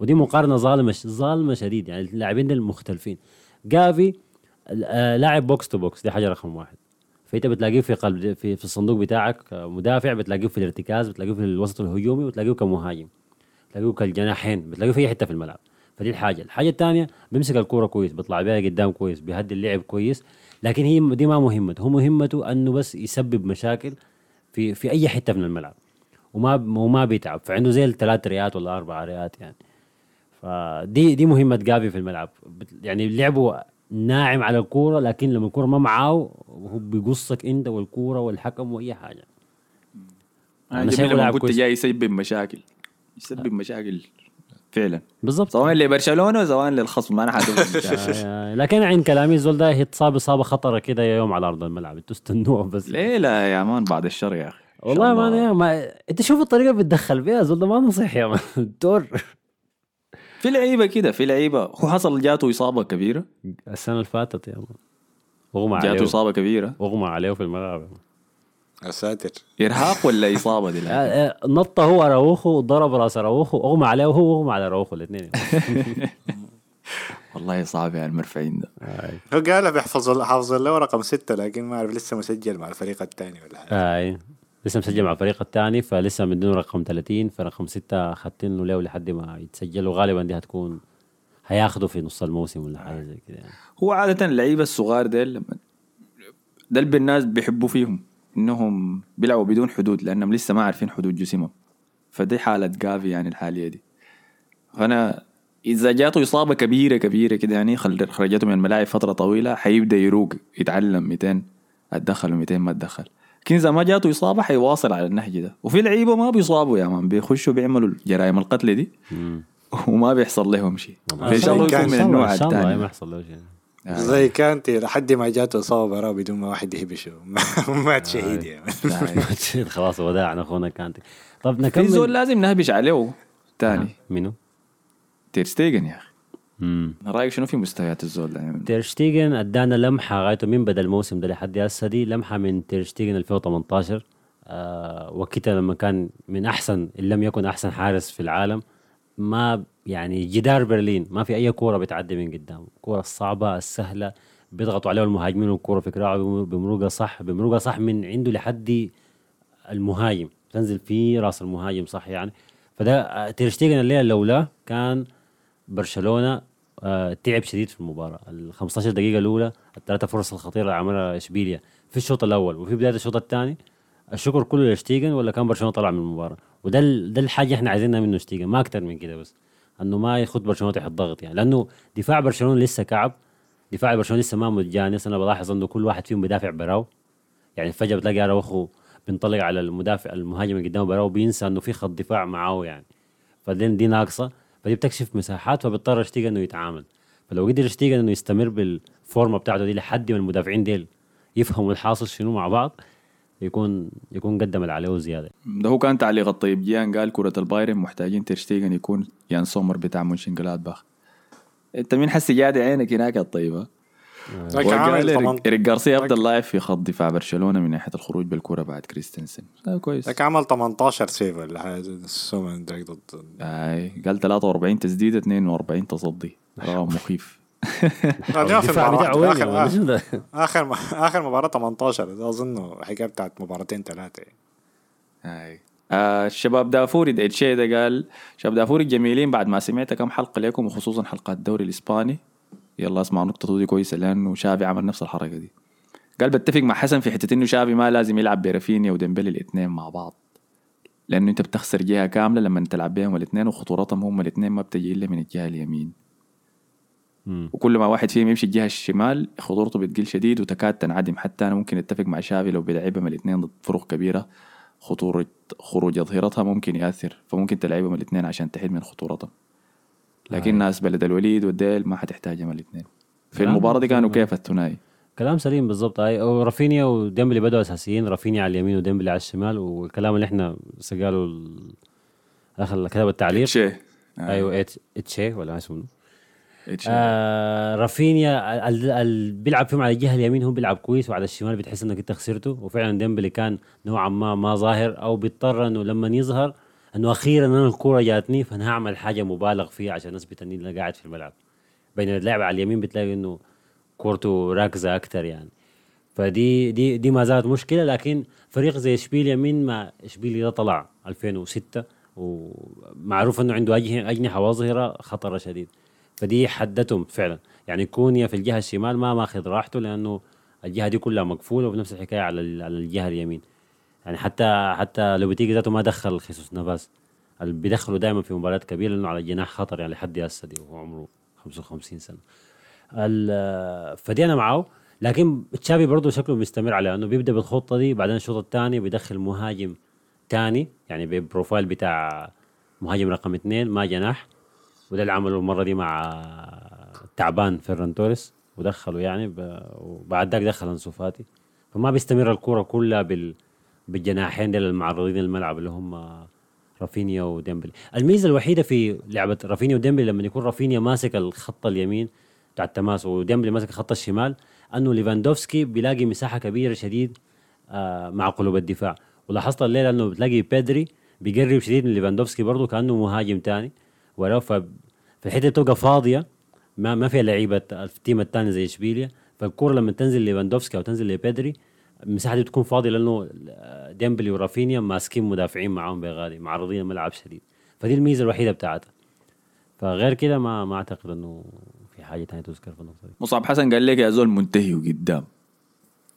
ودي مقارنة ظالمة ظالمة شديد يعني اللاعبين دول مختلفين. جافي لاعب box to box دي حاجة رقم واحد. فأنت بتلاقيه في قلب في, في الصندوق بتاعك آه، مدافع بتلاقيه في الارتكاز بتلاقيه في الوسط الهجومي وتلاقيه كمهاجم بتلاقيه كالجناحين بتلاقيه في أي حتة في الملعب. فدي الحاجة. الحاجة الثانية بيمسك الكورة كويس بيطلع بيها قدام كويس بيهدي اللعب كويس لكن هي دي ما مهمته. هو مهمته إنه بس يسبب مشاكل في في أي حتة من الملعب وما وما بيتعب. فعنده زي الثلاث ريات ولا أربع ريات يعني. فدي دي مهمة جافي في الملعب. يعني لعبه ناعم على الكورة لكن لما الكورة ما معاه هو بيقصك أنت والكورة والحكم وأي حاجة. أنا أنا شايفه لما كويس. جاي يسبب مشاكل. يسبب مشاكل فعلا. بالضبط. سواء لبرشلونة سواء للخصم ما أنا آه، لكن عند كلامي الزول ده اتصاب إصابة خطرة كده يوم على أرض الملعب. أنتوا استنوه بس. ليه لا يا مان؟ بعد الشر يا أخي. والله ما, ما أنت شوف الطريقة اللي بتدخل بيها الزول ده ما نصيح يا مان. دور. في لعيبة كده في لعيبة. هو حصل جاته إصابة كبيرة؟ السنة اللي فاتت يا مان أغمى جاته عليه. إصابة كبيرة؟ أغمى عليه في الملعب. يا ساتر إرهاق ولا إصابة دي لا آه، آه، نط هو راوخو ضرب رأس راوخو أغمى عليه وهو اغمى على راوخو الاثنين. والله صعب يا المرفعين ده. هو قال بيحفظ حافظ له رقم ستة لكن ما أعرف لسه مسجل مع الفريق الثاني ولا حاجة آي. لسه مسجل مع الفريق الثاني فلسه مدينه رقم 30 فرقم 6 خدتين له لحد ما يتسجل وغالبا دي هتكون هياخده في نص الموسم ولا حاجة زي كده يعني. هو عادة اللعيبة الصغار ديل لما ده اللي الناس بيحبوا فيهم إنهم بيلعبوا بدون حدود لأنهم لسه ما عارفين حدود جسمهم. فدي حالة جافي يعني الحالية دي. فأنا إذا جاته إصابة كبيره كبيرة كده يعني خرجته من الملاعب فترة طويلة حيبدأ يروق يتعلم 200 أتدخل و200 ما أتدخل. لكن اذا ما جاته إصابة حيواصل على النهج ده. وفي لعيبة ما بيصابوا يا مان بيخشوا بيعملوا جرائم القتل دي. وما بيحصل لهم شيء. فان شاء الله كان يكون من النوع إن شاء الله ما الثاني يحصل له شيء. زي كانتي لحد ما جاته إصابة براه بدون ما واحد يهبشه مات شهيد يعني. خلاص وداعا أخونا كانتي طب في زول نكمل لازم نهبش عليه تاني. منو؟ تيرستيجن يا أخي. مم. رأيك شنو في مستويات الزول ده يعني تيرشتيجن أدانا لمحة غايته من بدا الموسم ده لحد هسه دي لمحة من تيرشتيجن 2018 آه وقتها لما كان من أحسن إن لم يكن أحسن حارس في العالم ما يعني جدار برلين ما في أي كورة بتعدي من قدام. الكوره الصعبه السهله بيضغطوا عليه المهاجمين والكورة في كراعه بمرقها صح بمرقها صح من عنده لحد المهاجم. تنزل في راس المهاجم صح يعني. فده آه، تيرشتيجن الليلة لولا كان برشلونة آه تعب شديد في المباراة. ال 15 دقيقة الأولى الثلاثة فرص الخطيرة اللي عملها إشبيليا في الشوط الأول وفي بداية الشوط الثاني. الشكر كله لشتيجن ولا كان برشلونة طلع من المباراة؟ وده ده الحاجة إحنا عايزينها منه شتيجن ما أكثر من كده بس. إنه ما يخد برشلونة تحت ضغط يعني. لأنه دفاع برشلونة لسه كعب. دفاع برشلونة لسه ما متجانس أنا بلاحظ إنه كل واحد فيهم بدافع براو. يعني فجأة بتلاقي أراوخو بينطلق على المدافع المهاجم اللي قدامه براو بينسى إنه في خط دفاع معاه يعني. فدي دي ناقصة. فدي بتكشف مساحات فبيضطر شتيجن إنه يتعامل. فلو قدر شتيجن إنه يستمر بالفورمة بتاعته دي لحد ما المدافعين ديل يفهموا الحاصل شنو مع بعض يكون يكون قدم اللي عليه زيادة. ده هو كان تعليق الطيب. جيان قال كرة البايرن محتاجين ترشتيجن يكون يان سومر بتاع مونشن جلادباخ أنت مين حسي جادي عينك هناك الطيبة؟ 18 إيريك جارسيا افضل لاعب في خط دفاع برشلونة من ناحية الخروج بالكرة بعد كريستنسن. ده كويس. لكن عمل 18 سيف ولا حاجة سومن ده ضد آي قال 43 تسديدة 42 تصدي. رقم مخيف؟ اخر اخر آخر مباراة 18 ده اظنه حكاية بتاعت مباراتين ثلاثة هاي آه الشباب دافوري ده قال شباب دافوري الجميلين بعد ما سمعت كم حلقة لكم وخصوصا حلقة الدوري الإسباني. يلا اسمع نقطة دي كويسة لأنه شافي عمل نفس الحركة دي. قال بتفق مع حسن في حتة إنه شافي ما لازم يلعب برافينيا وديمبلي الاثنين مع بعض. لأنه أنت بتخسر جهة كاملة لما تلعب بيهم الاثنين وخطورتهم هم الاثنين ما بتجي إلا من الجهة اليمين. وكل ما واحد فيهم يمشي الجهة الشمال خطورته بتقل شديد وتكاد تنعدم. حتى أنا ممكن أتفق مع شافي لو بيلعبهم الاثنين ضد فرق كبيرة خطورة خروج أظهرتها ممكن يأثر. فممكن تلعبهم الاثنين عشان تحد من خطورتهم لكن ناس بلد الوليد والديل ما حتحتاجهم الاثنين. في كلام المباراة دي كانوا. كيف الثنائي؟ كلام سليم بالضبط. اي ورافينيا وديمبلي بدأوا أساسيين رافينيا على اليمين وديمبلي على الشمال والكلام اللي إحنا قالوا ال- آخر كتب التعليق. أيوه إتش- إتشي ولا اسمه. آه رافينيا ال- ال- بيلعب فيهم على الجهة اليمين هو بيلعب كويس وعلى الشمال بتحس إنك أنت خسرته. وفعلا ديمبلي كان نوعا ما ما ظاهر أو بيضطر إنه لما يظهر أنه أخيرا أنا الكورة جاتني فأنا هعمل حاجة مبالغ فيها عشان اثبت اني أنا قاعد في الملعب. بين اللاعب على اليمين بتلاقي إنه كورته راكزة أكثر يعني. فدي دي دي ما زالت مشكلة لكن فريق زي اشبيليا من ما اشبيليا ده طلع 2006 ومعروف إنه عنده أجه- أجنحة واظهرة خطر شديد. فدي حدتهم فعلا. يعني كونيا في الجهة الشمال ما ماخذ راحته لأنه الجهة دي كلها مقفولة ونفس الحكاية على على الجهة اليمين. يعني حتى حتى لو بتيجي ذاته ما دخل خيسوس نافاس. اللي بيدخله دائما في مباريات كبيرة لأنه على الجناح خطر يعني لحد هسه دي وهو عمره 55 سنة. فدي أنا معاه لكن تشافي برضه شكله مستمر على انه بيبدأ بالخطة دي بعدين الشوط الثاني بيدخل مهاجم ثاني يعني ببروفايل بتاع مهاجم رقم اثنين ما جناح. وده اللي عمله المرة دي مع تعبان فيران توريس. ودخله يعني. وبعد ذاك دخل أنسو فاتي. فما بيستمر الكورة كلها بال... بالجناحين المعرضين الملعب اللي هم رافينيا وديمبلي. الميزة الوحيدة في لعبة رافينيا وديمبلي لما يكون رافينيا ماسك الخط اليمين بتاع التماس وديمبلي ماسك الخط الشمال أنه ليفاندوفسكي بيلاقي مساحة كبيرة شديد آه مع قلوب الدفاع. ولاحظت الليلة أنه بتلاقي بيدري بيقرب شديد من ليفاندوفسكي برضه كأنه مهاجم تاني. ولو في الحته تبقى فاضية ما ما فيها لعيبة ال team الثاني زي إشبيليا. فالكوره لما تنزل ليفاندوفسكي أو تنزل لبيدري المساحه دي بتكون فاضية لأنه ديمبلي ورافينيا ماسكين مدافعين معاهم بغادي معرضين الملعب شديد. فدي الميزة الوحيدة بتاعتها. فغير كده ما ما أعتقد إنه في حاجة ثانية تذكر في النقطة دي. مصعب حسن قال لك يا زول منتهي وقدام.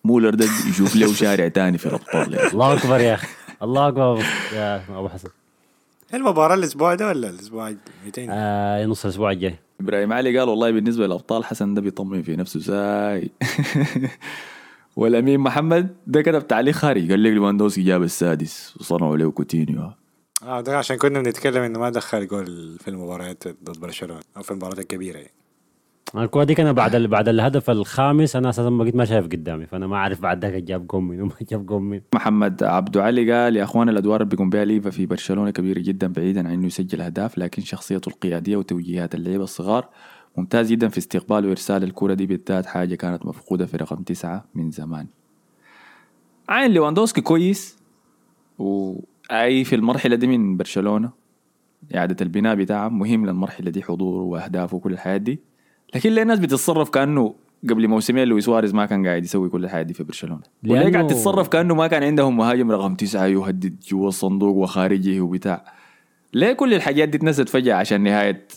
مولر ده يشوف له شارع تاني في الأبطال أخي. الله أكبر يا أخي. الله أكبر يا أبو حسن. المباراة الأسبوع ده ولا الأسبوع 200 آه نص الأسبوع الجاي. إبراهيم علي قال والله بالنسبة للأبطال حسن ده بيطمن في نفسه ساي والأمين محمد ده كتب تعليق خارج قال لك ليفاندوسكي جاب السادس وصنعوا له كوتينيو. آه ده عشان كنا بنتكلم إنه ما دخل جول في المباريات ضد برشلونة أو في المباريات الكبيرة يعني. الكرة دي كان بعد ال- بعد الهدف الخامس أنا أساسا بقيت ما شايف قدامي فأنا ما أعرف بعد ذاك جاب جول مين وما جاب جول مين. محمد عبد علي قال يا أخوان الأدوار اللي بيقوم بها ليفا في برشلونة كبيرة جدا بعيدا عن إنه يسجل أهداف لكن شخصيته القيادية وتوجيهات اللعيبة الصغار ممتاز جدا في استقبال وإرسال الكرة دي بالذات حاجة كانت مفقودة في رقم تسعة من زمان. عين ليواندوسكي كويس وأي في المرحلة دي من برشلونة. إعادة البناء بتاعه مهم للمرحلة دي حضوره وأهدافه وكل الحياة دي. لكن ليه الناس بتتصرف كأنه قبل موسمين لويس سواريز ما كان قاعد يسوي كل الحياة دي في برشلونة؟ وليه لأنه- قاعد تتصرف كأنه ما كان عندهم مهاجم رقم تسعة يهدد جوا الصندوق وخارجه وبتاع؟ ليه كل الحاجات دي اتنست فجأة عشان نهاية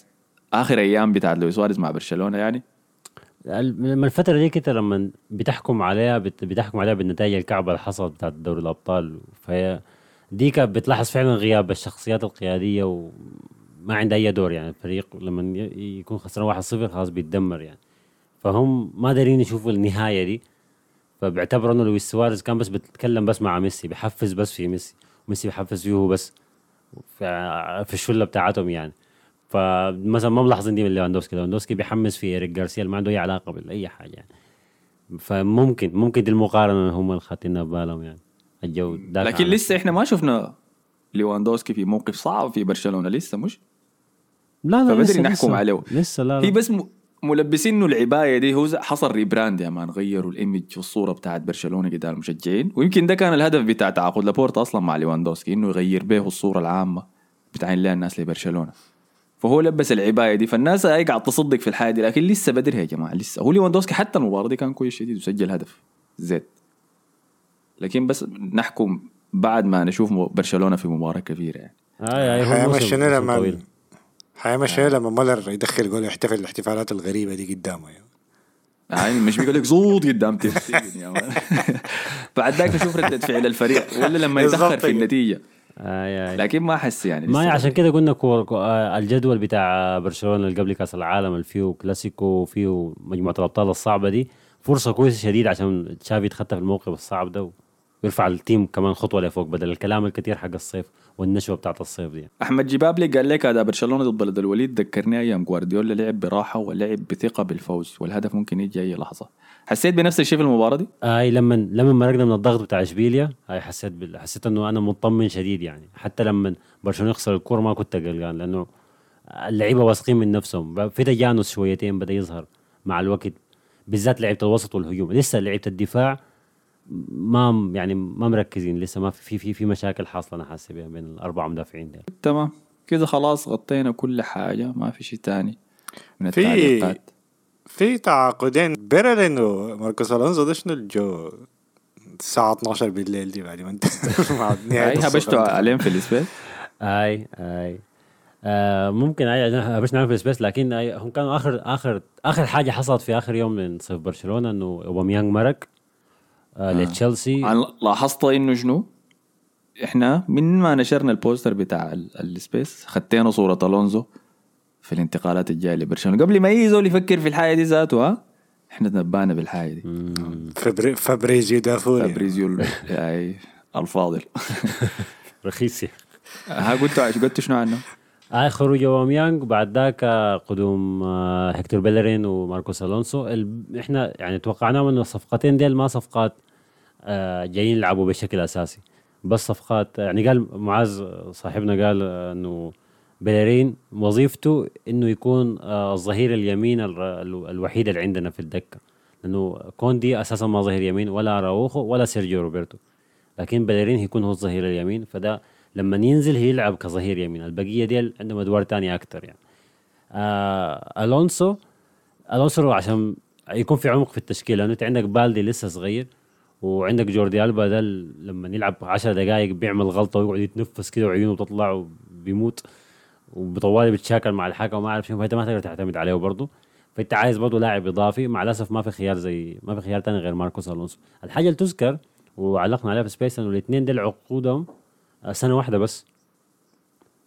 آخر أيام بتاعت لويس سواريز مع برشلونة يعني؟ لما الفترة دي كده لما بتحكم عليها بت- بتحكم عليها بالنتائج الكعبة اللي حصلت بتاعت دوري الأبطال. فهي دي كانت بتلاحظ فعلا غياب الشخصيات القيادية وما عندها أي دور يعني. الفريق لما يكون خسران 1-0 خلاص بيتدمر يعني. فهم ما دارين يشوفوا النهاية دي. فبيعتبروا إنه لويس سواريز كان بس بيتكلم بس مع ميسي بيحفز بس في ميسي ميسي بيحفز فيه بس في الشلة بتاعتهم يعني. فمثلا ما ملاحظين دي من ليفاندوسكي ليفاندوسكي بيحمس في إيريك جارسيا ما عنده أي علاقة باي حاجة يعني. فممكن ممكن دي المقارنة هم اللي خاطينها ببالهم يعني. الجو لكن لسه إحنا ما شفنا ليواندوسكي في موقف صعب في برشلونة لسه مش؟ لا لا فبدري لسه نحكم لسه. عليه. لسه لا, هي لا. بس م- ملبسينه العباية دي هو حصل rebrand يا man غيروا ال image والصورة بتاعت برشلونة قدام المشجعين. ويمكن ده كان الهدف بتاع تعاقد لابورتا أصلا مع ليواندوسكي إنه يغير به الصورة العامة بتاعين لها الناس لبرشلونة. فهو لبس العباية دي فالناس هي قاعد تصدق في الحاجة دي لكن لسه بدري يا جماعة لسه هو ليواندوسكي حتى المباراة دي كان كويس شديد وسجل هدفين زيت لكن بس نحكم بعد ما نشوف برشلونة في مباراة كبيرة يعني آه آه هو لما. حيمشينا لما مولر يدخل جول يحتفل الاحتفالات الغريبة دي قدامه يعني. يعني مش بيقول لك زوط قدام بعد ذاك نشوف ردة فعل الفريق ولا لما يتأخر في. النتيجة آه آه لكن ما أحس يعني. ما عشان كده قلنا آه، الجدول بتاع برشلونة اللي قبل كأس العالم اللي فيه كلاسيكو وفيه مجموعة الأبطال الصعبة دي فرصة كويسة شديد عشان تشافي يتخطى في الموقف الصعب ده ويرفع ال team كمان خطوة لفوق بدل الكلام الكثير حق الصيف والنشوة بتاعت الصيف دي. أحمد جبابلي قال لك هذا برشلونة ضد بلد الوليد ذكرني أيام جوارديولا لعب براحة ولعب بثقة بالفوز والهدف ممكن يجي أي لحظة. حسيت بنفس الشيء في المباراة دي؟ هاي لما لما مرقنا من الضغط بتاع إشبيليا هاي حسيت بال... حسيت إنه أنا مطمن شديد يعني. حتى لما برشلونة يخسر الكوره ما كنت قلقان لأنه اللعيبة واثقين من نفسهم. في تجانس شويتين بدأ يظهر مع الوقت بالذات لعيبة الوسط والهجوم. لسه لعيبة الدفاع ما يعني ما مركزين لسه ما في في في مشاكل حاصلة أنا حاسس بها بين الاربع مدافعين تمام. كده خلاص غطينا كل حاجة ما في شيء تاني من التعليقات. في تعاقدين بيرلين وماركوس ألونزو ده شنو الجو؟ الساعة 12 بالليل دي بعد ما انت هاي. هبشتوا عليهم في ال space؟ أي أي. آه ممكن أي باش نعمل في ال space لكن هم كانوا آخر آخر آخر حاجة حصلت في آخر يوم من صيف برشلونة إنه أوباميانج مرق آه لتشيلسي. أنا لاحظت إنه شنو؟ إحنا من ما نشرنا ال poster بتاع ال- ال space خدينا صورة ألونزو. في الانتقالات الجاية لبرشلونة. قبل ما اي زول يفكر في الحاجة دي ذاته ها إحنا تنبأنا بالحاجة دي. فابريزيو دافوري. فابريزيو الفاضل. رخيص ها قلت قلت شنو عنه؟ آه خروج اوباميانج وبعد ذاك آه، قدوم آه هيكتور بيلرين وماركوس ألونسو. ال... إحنا يعني توقعناهم إنه الصفقتين ديل ما صفقات آه جايين يلعبوا بشكل أساسي. بس صفقات يعني قال معاذ صاحبنا قال آه، إنه بيلرين وظيفته إنه يكون آه الظهير اليمين الوحيد اللي عندنا في الدكة. لأنه كوندي أساسا ما ظهير يمين ولا أراوخو ولا سيرجيو روبرتو. لكن بيلرين هيكون هو الظهير اليمين. فده لما ينزل هيلعب كظهير يمين. البقية دي عندهم أدوار تانية أكتر يعني. آه ألونسو ألونسو عشان يكون في عمق في التشكيل لأنه أنت عندك بالدي لسه صغير وعندك جوردي ألبا. ده لما يلعب 10 دقائق بيعمل غلطة ويقعد يتنفس كده وعيونه بتطلع وبيموت. وبطوالي بيتشاكل مع الحكم وما أعرف شنو فأنت ما تقدر تعتمد عليه برضه فأنت عايز برضه لاعب إضافي مع الأسف ما في خيار زي ما في خيار تاني غير ماركوس ألونسو. الحاجة اللي تذكر وعلقنا عليها في space إنه الاثنين دول عقودهم آه، سنة واحدة بس.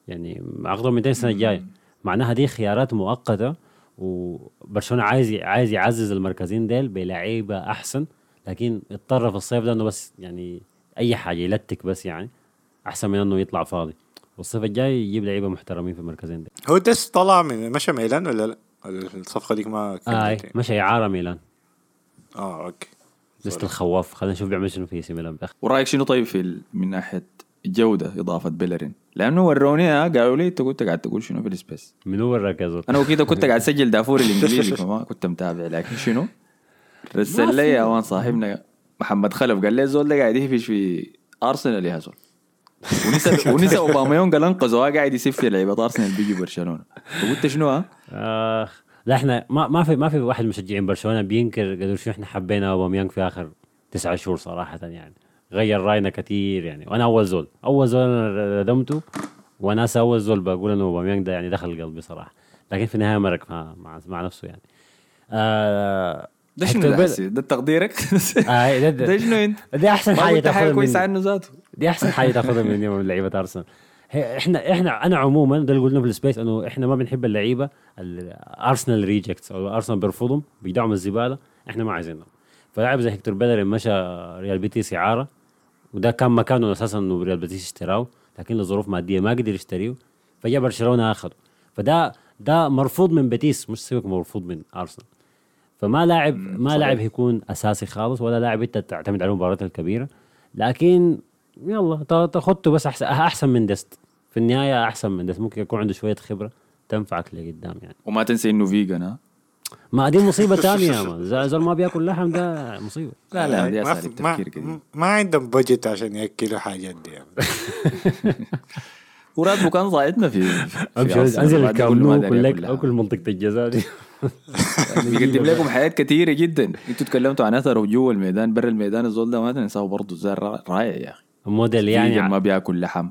يعني عقده 200 السنة الجاية. معناها دي خيارات مؤقتة وبرشلونة عايز عايز يعزز المركزين ديل بلعيبة أحسن. لكن اضطر في الصيف ده إنه بس يعني أي حاجة يلتك بس يعني أحسن من إنه يطلع فاضي. والصيف الجاي يجيب لعيبة محترمين في المركزين ديل هو ديست طلع من مشى ميلان ولا لا؟ الصفقة ديك ما آه كملت؟ يعني؟ مشى إعارة ميلان. آه أوكي. لست الخواف. خلينا نشوف بيعمل شنو في سي ميلان. بأخ. ورأيك شنو طيب في من ناحية جودة إضافة بيلرين؟ لأنه وروني ها قالوا لي أنت كنت قاعد تقول شنو في السبيس. من هو وراك يا زول أنا وكده كنت قاعد اسجل دافور الإنجليزي فما كنت متابع لكن شنو؟ رسل لي يا man صاحبنا محمد خلف قال لي الزول ده قاعد يهفش في أرسنال يا زول. ونسى ونسى اوباميونج قال انقذه قاعد يسف في لعيبه ارسنال بيجي برشلونة. فقلت شنو ها؟ اخ لا إحنا ما ما في ما في واحد مشجعين برشلونة بينكر قدر شو إحنا حبينا اوباميانج في آخر تسعة شهور صراحة يعني. غير راينا كثير يعني. وأنا أول زول أول زول أنا ردمته وناس أول زول بقول إنه اوباميانج ده يعني دخل قلبي صراحة. لكن في النهاية مرق مع مع, مع نفسه يعني. آه ده شنو ده تقديرك؟ آه ده, ده ده, شنو أنت؟ دي أحسن حاجة تاخذها كويسة مني. عنه ذاته. دي أحسن حاجة تاخذها من من لعيبه أرسنال. إحنا إحنا أنا عموما ده اللي قلنا في ال space إنه إحنا ما بنحب اللعيبة ارسنال rejects أو ارسنال بيرفضهم بيدعوا من الزبالة إحنا ما عايزينهم. فلاعب زي هيكتور بيلرين مشى ريال بيتيس إعارة وده كان مكانه أساسا إنه ريال بيتيس اشتراه لكن لظروف مادية ما قدر يشتريه فجاء برشلونة اخذه فده ده مرفوض من بيتيس مش سيبك مرفوض من ارسنال فما لاعب ما. لاعب هيكون أساسي خالص ولا لاعب انت تعتمد عليه المباريات الكبيرة. لكن يلا تا- تاخدته بس أحسن أحسن من ديست. في النهاية أحسن من ديست. ممكن يكون عنده شوية خبرة تنفعك لقدام يعني. وما تنسى إنه vegan ها؟ ما دي مصيبة ثانية يا man. زول زول ما بياكل لحم ده مصيبة. لا لا دي ما, اساليب في- ما, ما عندهم بجت عشان يأكلوا حاجات دي. وراتبه كان صاعدنا في في أمشي. أنزل بعد ده كله ما الكامنو داري كل لك ياكل أو كل منطقة الجزاء دي. بيقدم لكم حياه كثيره جدا. أنتوا تكلمتوا عن اثره جوا الميدان برا الميدان الزول ده ما تنساه برضه. زي رائع يا أخي. موديل يعني ما بياكل لحم.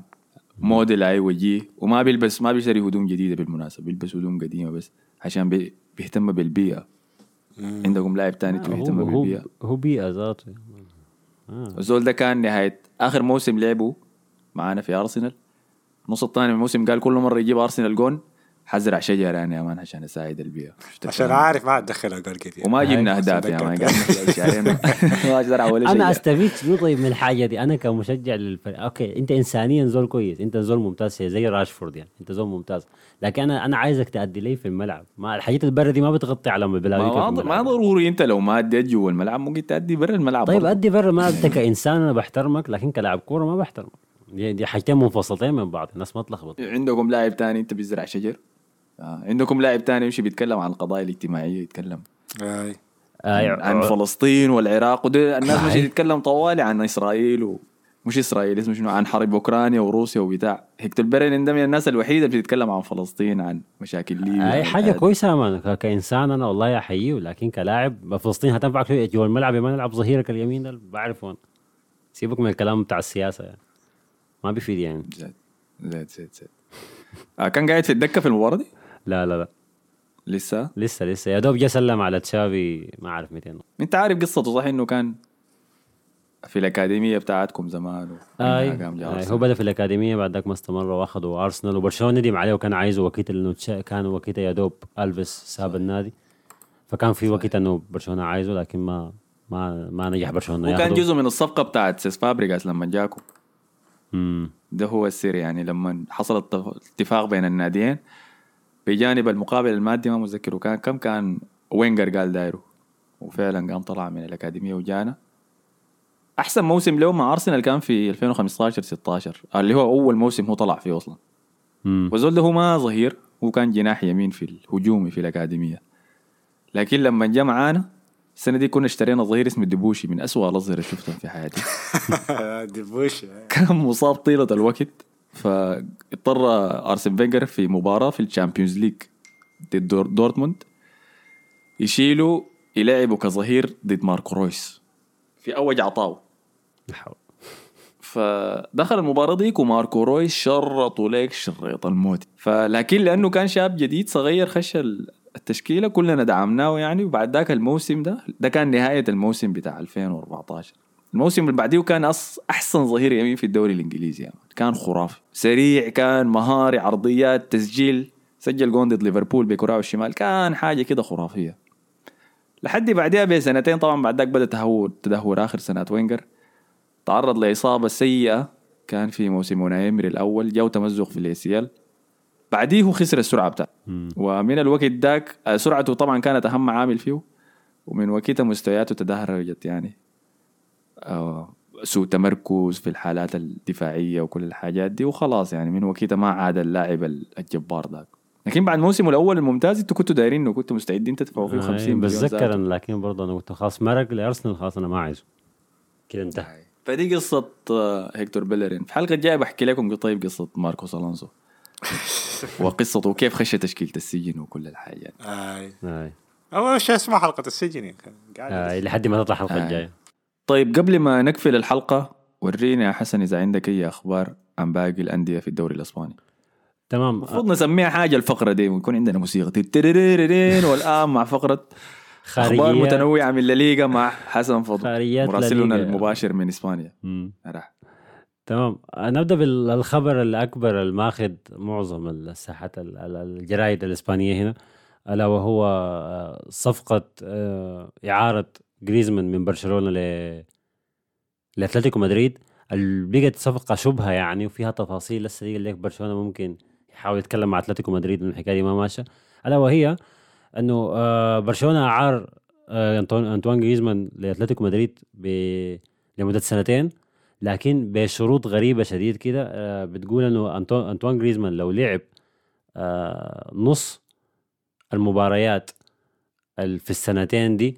موديل اي وجيه وما بيلبس ما بيشتري هدوم جديدة بالمناسبة بيلبس هدوم قديمة بس عشان بي بيهتم بالبيئة. عندكم لاعب تاني بيهتم هو هو بالبيئة. هو بيئة ذاته. الزول ده كان نهاية آخر موسم لعبه معانا في ارسنال النص الثاني من الموسم قال كل مرة يجيب ارسنال جون. حزرع شجرة أنا يا man عشان اساعد البيئة. عشان؟ عارف ما اتدخل أقول كثير. وما جبنا أهداف يا مان ما ازرع ولا أنا شيء أستفيد شنو طيب من الحاجة دي. أنا كمشجع للفريق okay أنت انسانيا زول كويس. أنت زول ممتاز زي راشفورد يعني. أنت زول ممتاز. لكن أنا أنا عايزك تأدي لي في الملعب. ما الحاجات البرة دي ما بتغطي على ما, ما. ضروري أنت لو ما أديت جوا الملعب ممكن تأدي برا الملعب طيب. أدي برا ما أنت كإنسان أنا بحترمك لكن كلاعب كورة ما بحترمك. دي, دي حاجتين منفصلتين من بعض الناس ما تلخبط. عندكم لاعب تاني أنت بيزرع شجر؟ آه. عندكم لاعب تاني يمشي بيتكلم عن القضايا الاجتماعية يتكلم. آه عن فلسطين والعراق. وده الناس. مش تتكلم طوالي عن إسرائيل و... مش اسرائيل اسمه شنو؟ عن حرب أوكرانيا وروسيا وبتاع. هيكتور بيرين ده من الناس الوحيدة اللي بتتكلم عن فلسطين عن مشاكل ليبيا آي حاجة. كويسة يا مان كإنسان أنا والله احييه لكن كلاعب فلسطين هتنفعك شوية. جوا الملعب ما نلعب ظهيرك اليمين ده؟ سيبك من الكلام بتاع السياسة يعني. ما بيفيد يعني. زيت زيت زيت زيت. آه كان قاعد في الدكة في المباراة دي؟ لا لا لا. لسه؟ لسه لسه. يا دوب جا سلم على تشافي ما أعرف 200 أنت عارف قصته صح إنه كان في الأكاديمية بتاعتكم زمان ومنها أي. قام جا آي أرسنال. هو بدأ في الأكاديمية بعد ذاك ما استمر وأخذوا ارسنال وبرشلونة ندم عليه وكان عايزه وكيتا لأنه كان وكيتا يا دوب ألفيس ساب النادي. فكان في وقت إنه برشلونة عايزه لكن ما ما ما نجح برشلونة. وكان. جزء من الصفقة بتاعت سيس فابريجاس لما جاكم. ده هو السر يعني لما حصل اتفاق بين الناديين. بجانب المقابل المادي ما متذكر وكان كم كان وينجر قال دايره؟ وفعلا قام طلع من الأكاديمية وجانا. أحسن موسم له مع أرسنال كان في 2015 16 اللي هو أول موسم هو طلع فيه أصلا. وزول ده هو ما ظهير هو كان جناح يمين في الهجومي في الأكاديمية. لكن لما جاء معانا السنة دي كنا اشترينا ظهير اسمه ديبوشي من أسوأ الأظهرة اللي شفتهم في حياتي. دبوش كان مصاب طيلة الوقت. فاضطر آرسن فينجر في مباراة في ال Champions League ضد دور- دورتموند يشيله يلعبه كظهير ضد ماركو رويس في أوج عطاو. فدخل المباراة ديك وماركو رويس شرطوا ليك شريط الموت. فلكن لأنه كان شاب جديد صغير خش ال- التشكيلة كلنا دعمناه يعني. وبعد ذاك الموسم ده ده كان نهاية الموسم بتاع 2014 الموسم اللي بعديه كان أص أحسن ظهير يمين في الدوري الإنجليزي يعني. كان خرافي. سريع كان مهاري عرضيات تسجيل سجل جون ضد ليفربول بكراعه الشمال. كان حاجة كده خرافية. لحد بعدها بسنتين طبعا بعد ذاك بدأ تهور تدهور آخر سنوات وينجر. تعرض لإصابة سيئة كان في موسم أوناي إيمري الأول. جاه تمزق في ال ACL. بعديه خسر السرعة بتاعته. ومن الوقت ذاك سرعته طبعا كانت أهم عامل فيه. ومن وقتها مستوياته تدهورت يعني. سوء تمركز في الحالات الدفاعية وكل الحاجات دي وخلاص يعني من وقتها ما عاد اللاعب الجبار ذاك لكن بعد موسمه الأول الممتاز أنتوا كنتوا دايرين انه كنتوا مستعدين تدفعوا فيه 50 مليون بتذكر زاد. أنا لكن برضه أنا قلت خلاص مرق لارسنال خلاص أنا ما عايزه كده انتهى فدي قصة آه، هيكتور بيلرين في الحلقة الجاية بحكي لكم طيب قصة ماركوس ألونسو وقصته وكيف خش تشكيلة السجن وكل الحاجات. آه. أول شيء اسمها حلقة السجن. قاعد آه. لحد ما تطلع الحلقة آه. الجاية طيب قبل ما نقفل الحلقة ورينا يا حسن إذا عندك أي أخبار عن باقي الأندية في الدوري الإسباني. تمام. المفروض نسميها حاجة الفقرة دي ويكون عندنا موسيقى. والآن مع فقرة أخبار خارجية متنوعة من الليغا مع حسن فضل مراسلنا. المباشر من إسبانيا. تمام. نبدأ بالخبر الأكبر الماخذ معظم الساحات ال- ال- الجرايد الإسبانية هنا ألا وهو آه، صفقة آه، إعارة جريزمان من برشلونة ل لأتلتيكو مدريد. بقت صفقه شبهة يعني وفيها تفاصيل. لسه دي لك برشلونة ممكن يحاول يتكلم مع أتلتيكو مدريد ان الحكاية دي ما ماشية. ألا وهي إنه آه، برشلونة اعار آه، انطوان جريزمان لأتلتيكو مدريد ب- لمدة سنتين. لكن بشروط غريبة شديد كده آه، بتقول إنه انطوان جريزمان لو لعب نص المباريات ال- في السنتين دي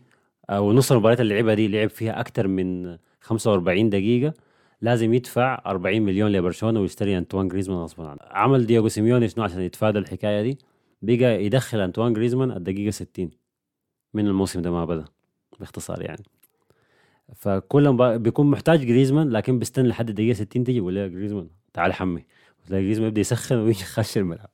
أو نص المباريات اللي لعبها دي لعب فيها أكثر من 45 دقيقة. لازم يدفع 40 مليون لبرشلونة ويشتري انطوان جريزمان غصبا عنه. عمل دياغو سيميوني شنو عشان يتفادى الحكاية دي. بقى يدخل انطوان جريزمان الدقيقة 60 من الموسم ده ما بدا باختصار يعني. فكل. بيكون محتاج جريزمان لكن بيستنى لحد الدقيقة 60 تيجي يقول له جريزمان تعال حمي. تلاقي جريزمان يبدأ يسخن ويجي يخش الملعب.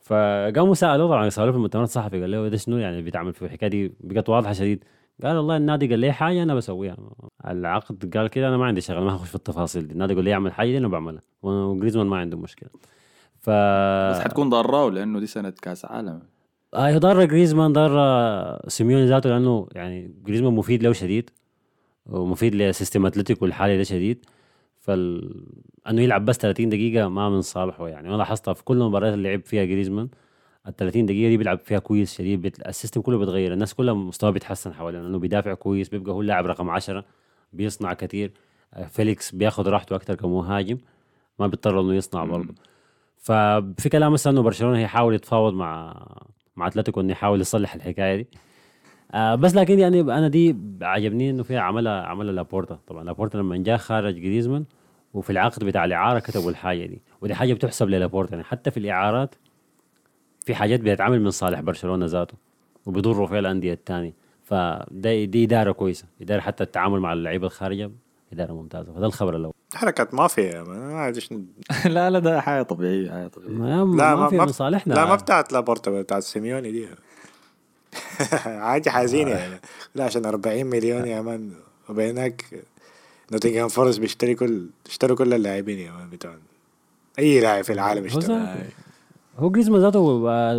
فقاموا سألوه طبعا سألوه في المؤتمر الصحفي قال له ده شنو يعني بيتعمل في الحكاية دي؟ بقت واضحة شديد. قال والله النادي قال لي حاجة أنا بسويها. العقد قال كده أنا ما عندي شغل ما هخش في التفاصيل دي. النادي يقول لي اعمل حاجة دي أنا بعملها. وجريزمان ما عنده مشكلة. ف بس حتكون ضراه لأنه دي سنة كأس عالم. آه ضر جريزمان ضر سيميوني ذاته لأنه يعني جريزمان مفيد له شديد ومفيد ل system أتلتيكو الحالي ده شديد. فال أنه يلعب بس 30 دقيقة ما من صالحه يعني. أنا لاحظتها في كل المباريات اللي لعب فيها جريزمان. ال 30 دقيقة دي بيلعب فيها كويس شديد بت... ال system كله بيتغير الناس كلها مستواه بيتحسن حواليه لأنه بيدافع كويس بيبقى هو اللاعب رقم 10 بيصنع كثير آه، فيليكس بياخذ راحته أكثر كمهاجم ما بيضطر إنه يصنع برضه. ففي كلام مثلا إنه برشلونة هيحاول يتفاوض مع مع أتلتيكو إنه يحاول يصلح الحكاية دي. آه بس لكن يعني أنا دي عجبني إنه فيها عملها عملها لابورتا. طبعا لابورتا لما جاء خارج جريزمان وفي العقد بتاع الإعارة كتبوا الحاجة دي ودي حاجة بتحسب للابورتا يعني. حتى في الإعارات في حاجات بتتعمل من صالح برشلونة ذاته وبيضروا فيها الأندية الثانية فده دي إدارة كويسة إدارة حتى التعامل مع اللعيبة الخارجة إدارة ممتازة. فده الخبر الأول. حركات مافيا يا man. أنا ما إيش لا لا ده حاجة طبيعية حاجة طبيعية. ما, لا ما, ما في ما من صالحنا. لا ما بتاعت لابورتا بتاعت سيميوني دي. حاجة حزينة يعني. لا عشان 40 مليون يا man. وبينك نوتنغهام فورست بيشتري كل اشتروا كل اللاعبين يا man بتوعهم أي لاعب في العالم اشترى. هو جريزمان ذاته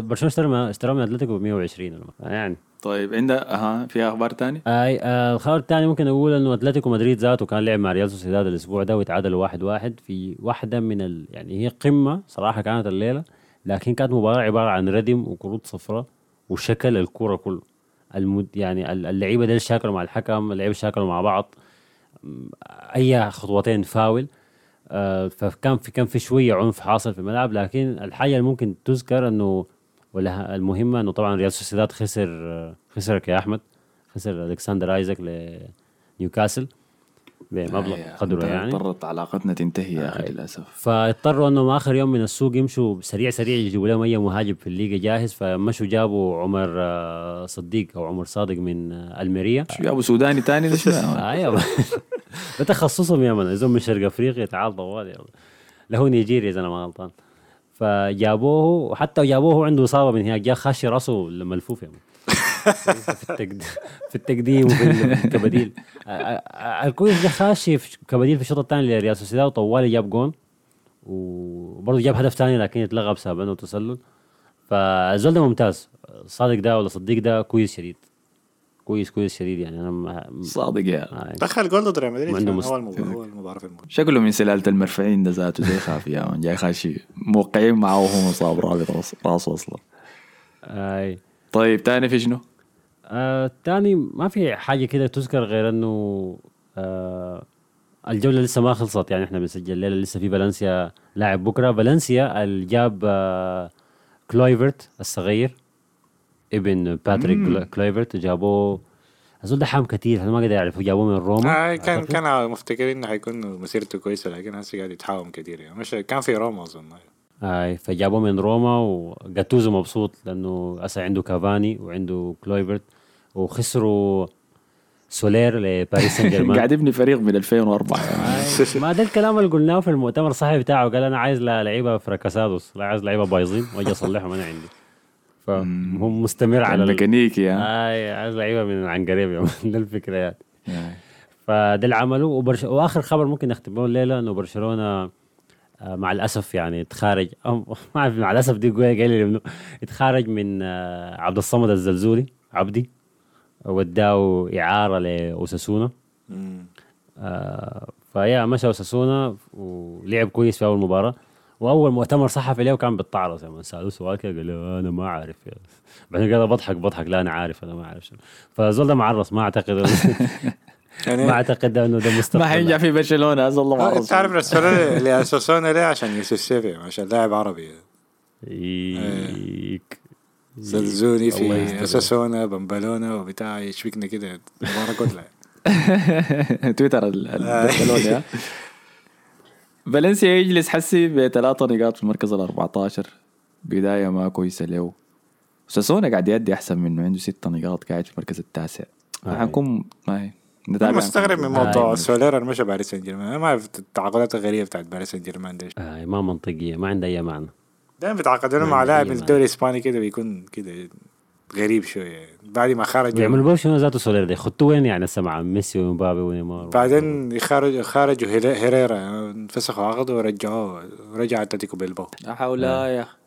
برشلونة اشترى اشتراه من أتلتيكو ب 120 يعني. طيب عندها أها في أخبار تاني؟ أي آه الخبر الثاني ممكن أقول إنه أتلتيكو مدريد ذاته كان لعب مع ريال سوسيداد الأسبوع ده وتعادلوا واحد واحد في واحدة من ال... يعني هي قمة صراحة كانت الليلة لكن كانت مباراة عبارة عن ردم وكروت صفراء وشكل الكوره كله. المد... يعني ال- اللعيبة ديل شاكلوا مع الحكم اللعيبة شاكلوا مع بعض. أي خطوتين فاول. فكان في كان في شوية عنف حاصل في الملعب لكن الحاجة اللي ممكن تذكر إنه ولا المهمة إنه طبعا ريال سوسيداد خسر آه، خسرك يا أحمد خسر ألكسندر آيزاك لنيوكاسل بمبلغ أي، قدره يعني. اضطرت علاقتنا تنتهي يا أخي للأسف. فاضطروا انهم آخر يوم من السوق يمشوا سريع سريع يجيبوا لهم أي مهاجم في الليغا جاهز فمشوا جابوا عمر آه، صديق أو عمر صادق من آه، ألميريا. ابو سوداني ده شنو أيوه ده تخصصهم يا من؟ إذا من شرق أفريقيا تعال طوال له نيجيريا إذا أنا ما غلطان. فجابوه وحتى جابوه عنده إصابة من هناك جا خاشي راسه ملفوف يا في التقديم في التقديم وفي كبديل الكويس ده خاشي كبديل في الشوط الثاني لريال سوسيداد وطوالي جاب جون وبرضه جاب هدف ثاني لكن اتلغى بسبب إنه تسلل. فالزول ده ممتاز. صادق ده ولا صديق ده كويس شديد. كويس كويس شديد يعني. أنا ما- صادق يا. آه، دخل جول ضد ريال مدريد. هو في المباراة شكله من سلالة المرفعين ده ذاته زي خافي يا من. جاي خاشي. موقعين معه وهو مصاب رابط راس- راسه أصلا. آي. طيب تاني في شنو؟ آه تاني ما في حاجة كده تذكر غير إنه آه الجولة لسه ما خلصت. يعني إحنا بنسجل الليلة لسه في فالنسيا لاعب بكرة. فالنسيا اللي جاب آه كلويفرت الصغير. ابن باتريك كلويفرت جابوه. الزول ده حام كتير أنا ما قادر اعرف جابوه من روما. آه كان أعتقد. كان مفتكرين إنه حيكون مسيرته كويسة لكن هسه قاعد يتحاوم كثير يعني. مش كان في روما أظن. آي فجابوه من روما وجاتوزو مبسوط لأنه هسه عنده كافاني وعنده كلويفرت وخسروا سولير لباريس سان جيرمان قاعد يبني فريق من 2004 يعني. ما ده الكلام اللي قلناه في المؤتمر الصحفي بتاعه قال أنا عايز لعيبة fracasados لا عايز لعيبة بايظين وأجي أصلحهم أنا عندي. فهو مستمر على كان ال... ميكانيكي ها؟ آي لعيبة من مان. ده الفكرة يعني. آه. فده اللي عمله. وبرش... وآخر خبر ممكن نختم به الليلة إنه برشلونة آه، مع الأسف يعني تخارج أو ما أعرف مع الأسف دي قوية لي منه اتخارج من آه، عبد الصمد الزلزولي عبدي. وداه إعارة لأوساسونا. آه فيا مشى أوساسونا ولعب كويس في أول مباراة. وأول مؤتمر صحفي له كان بالطعرس لما سألوه سؤال كده قال له أنا ما عارف يا. بعدين قال بضحك بضحك لا أنا عارف أنا ما أعرف شنو فالزول ده معرس ما أعتقد يعني ما أعتقد إنه ده مستقبل ما حينجح في برشلونة هذا الله آه، عرف. تعرف رسالة اللي أسسونا ليه عشان يوسف سيفي عشان لاعب عربي إيك. زلزوني في. اسسونا بمبلونا وبتاع يشبكنا كده المباراة كلها تويتر ال- ال- البرشلوني ها. فالنسيا يجلس حسي بثلاثة نقاط في المركز ال 14 بداية ما كويسة له. أوساسونا قاعد يأدي أحسن منه. عنده ستة نقاط قاعد في المركز التاسع. آه. حنكون ما أنا مستغرب من آه، موضوع آه. سولير مشى باريس سان جيرمان أنا ما أعرف التعاقدات الغريبة بتاعت باريس سان جيرمان دي آه ما منطقية. ما عندها أي معنى. دائما بيتعاقدوا. مع لاعب من الدوري الإسباني كده بيكون كده. غريب شوية. بعد ما خرج يعملوا بيه شنو ذاته سولير ده خدتوه وين يعني؟ هسه مع ميسي ومبابي ونيمار بعدين يخرج خرجوا هيري- هيريرا انفسخوا عقده ورجعوه. رجع أتلتيكو بيلباو لا حول يا أخي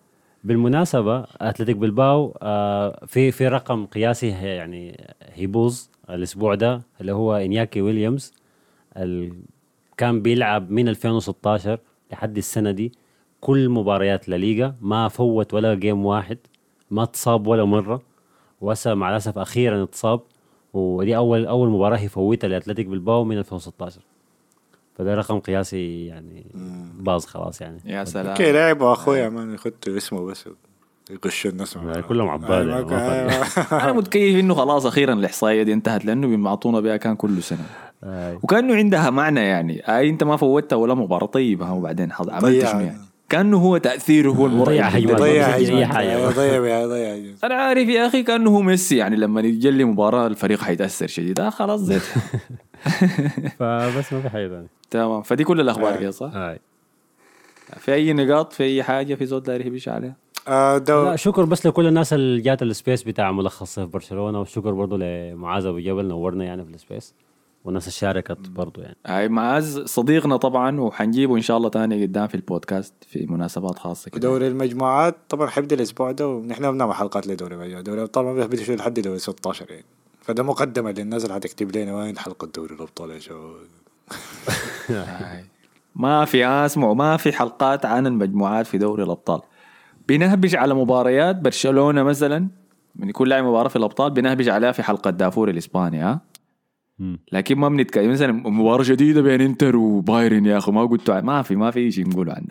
بالمناسبة اتلتيك بلباو آه في في رقم قياسي هي- يعني هيبوظ الأسبوع ده اللي هو إنياكي ويليامز ال- كان بيلعب من 2016 لحد السنة دي كل مباريات لليغا ما فوت ولا game واحد ما اتصاب ولا مرة. وهسه مع الأسف أخيرا اتصاب ودي اول أول مباراة يفوتها لأتلتيك بلباو من 2016 فده رقم قياسي يعني باظ خلاص يعني. يا سلام. أوكي لعبوا أخويا مان يخدوا اسمه بس يغشوا الناس كلهم عباد أيوة، يعني، ما فرق. أنا متكيف إنه خلاص أخيرا الإحصائية دي انتهت لأنه بيعطونا بها كان كل سنة. آه. وكأنه عندها معنى يعني. اي أنت ما فوتها ولا مباراة. طيبه ها وبعدين حظ عملت ضيع. شنو يعني؟ كأنه هو تأثيره هو المرعب. ضيع. ضيع ضيع ضيع أنا عارف يا أخي كأنه هو ميسي يعني لما يجلي مباراة الفريق حيتأثر شديد. آه خلاص زيت فبس ما في حاجة ثانية. تمام. فدي كل الأخبار آه. كده صح؟ هاي في أي نقاط؟ في أي حاجة؟ في زول داير يبيش عليها؟ آه، دو لا شكر بس لكل الناس اللي جات السبيس بتاع ملخص في برشلونة وشكر برضه لمعاذ أبو جبل نورنا يعني في السبيس. والناس اللي شاركت برضه يعني. هاي معاذ صديقنا طبعا وحنجيبه إن شاء الله تاني قدام في البودكاست في مناسبات خاصة كده. دوري المجموعات طبعا حيبدا الأسبوع ده ونحن بنعمل حلقات لدوري المجموعات. دوري الابطال ما شيء لحد دوري 16 يعني. فده مقدمة للناس اللي حتكتب لنا وين حلقة دوري الأبطال يا شباب. ما في اسمعوا ما في حلقات عن المجموعات في دوري الأبطال. بنهبش على مباريات برشلونة مثلا من يكون لاعب مباراة في الأبطال بنهبش عليها في حلقة دافور الإسباني ها. لكن ما بنتكلم. مثلا مباراة جديده بين إنتر وبايرن يا أخي ما قلت ما في ما في شيء نقول عنه.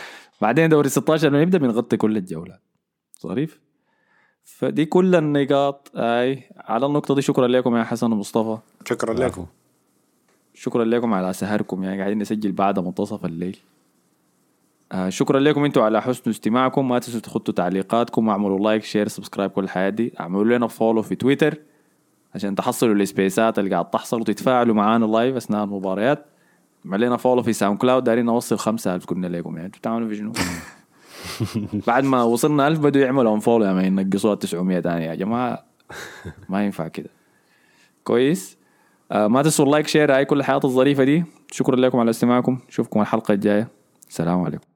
بعدين دوري 16 لما نبدا بنغطي كل الجولات. ظريف فدي كل النقاط. أي على النقطة دي شكرا لكم يا حسن ومصطفى شكرا لكم. شكرا لكم على سهركم. يعني قاعدين نسجل بعد منتصف الليل. آه شكرا لكم أنتم على حسن استماعكم. ما تنسوا تحطوا تعليقاتكم واعملوا like share subscribe كل الحاجات دي. اعملوا لنا follow في تويتر عشان تحصلوا السبيسات اللي قاعد تحصل وتتفاعلوا معانا live أثناء المباريات. اعمل لنا follow في SoundCloud دارين نوصل خمسة ألف قلنا لكم يعني. بتعملوا في شنو بعد ما وصلنا ألف بدوا يعملوا follow يعني ينقصوها 900 تاني يا جماعة ما ينفع كده. كويس. آه ما تنسوا ال like share هاي كل الحاجات الظريفة دي. شكرا لكم على استماعكم. نشوفكم الحلقة الجاية. السلام عليكم.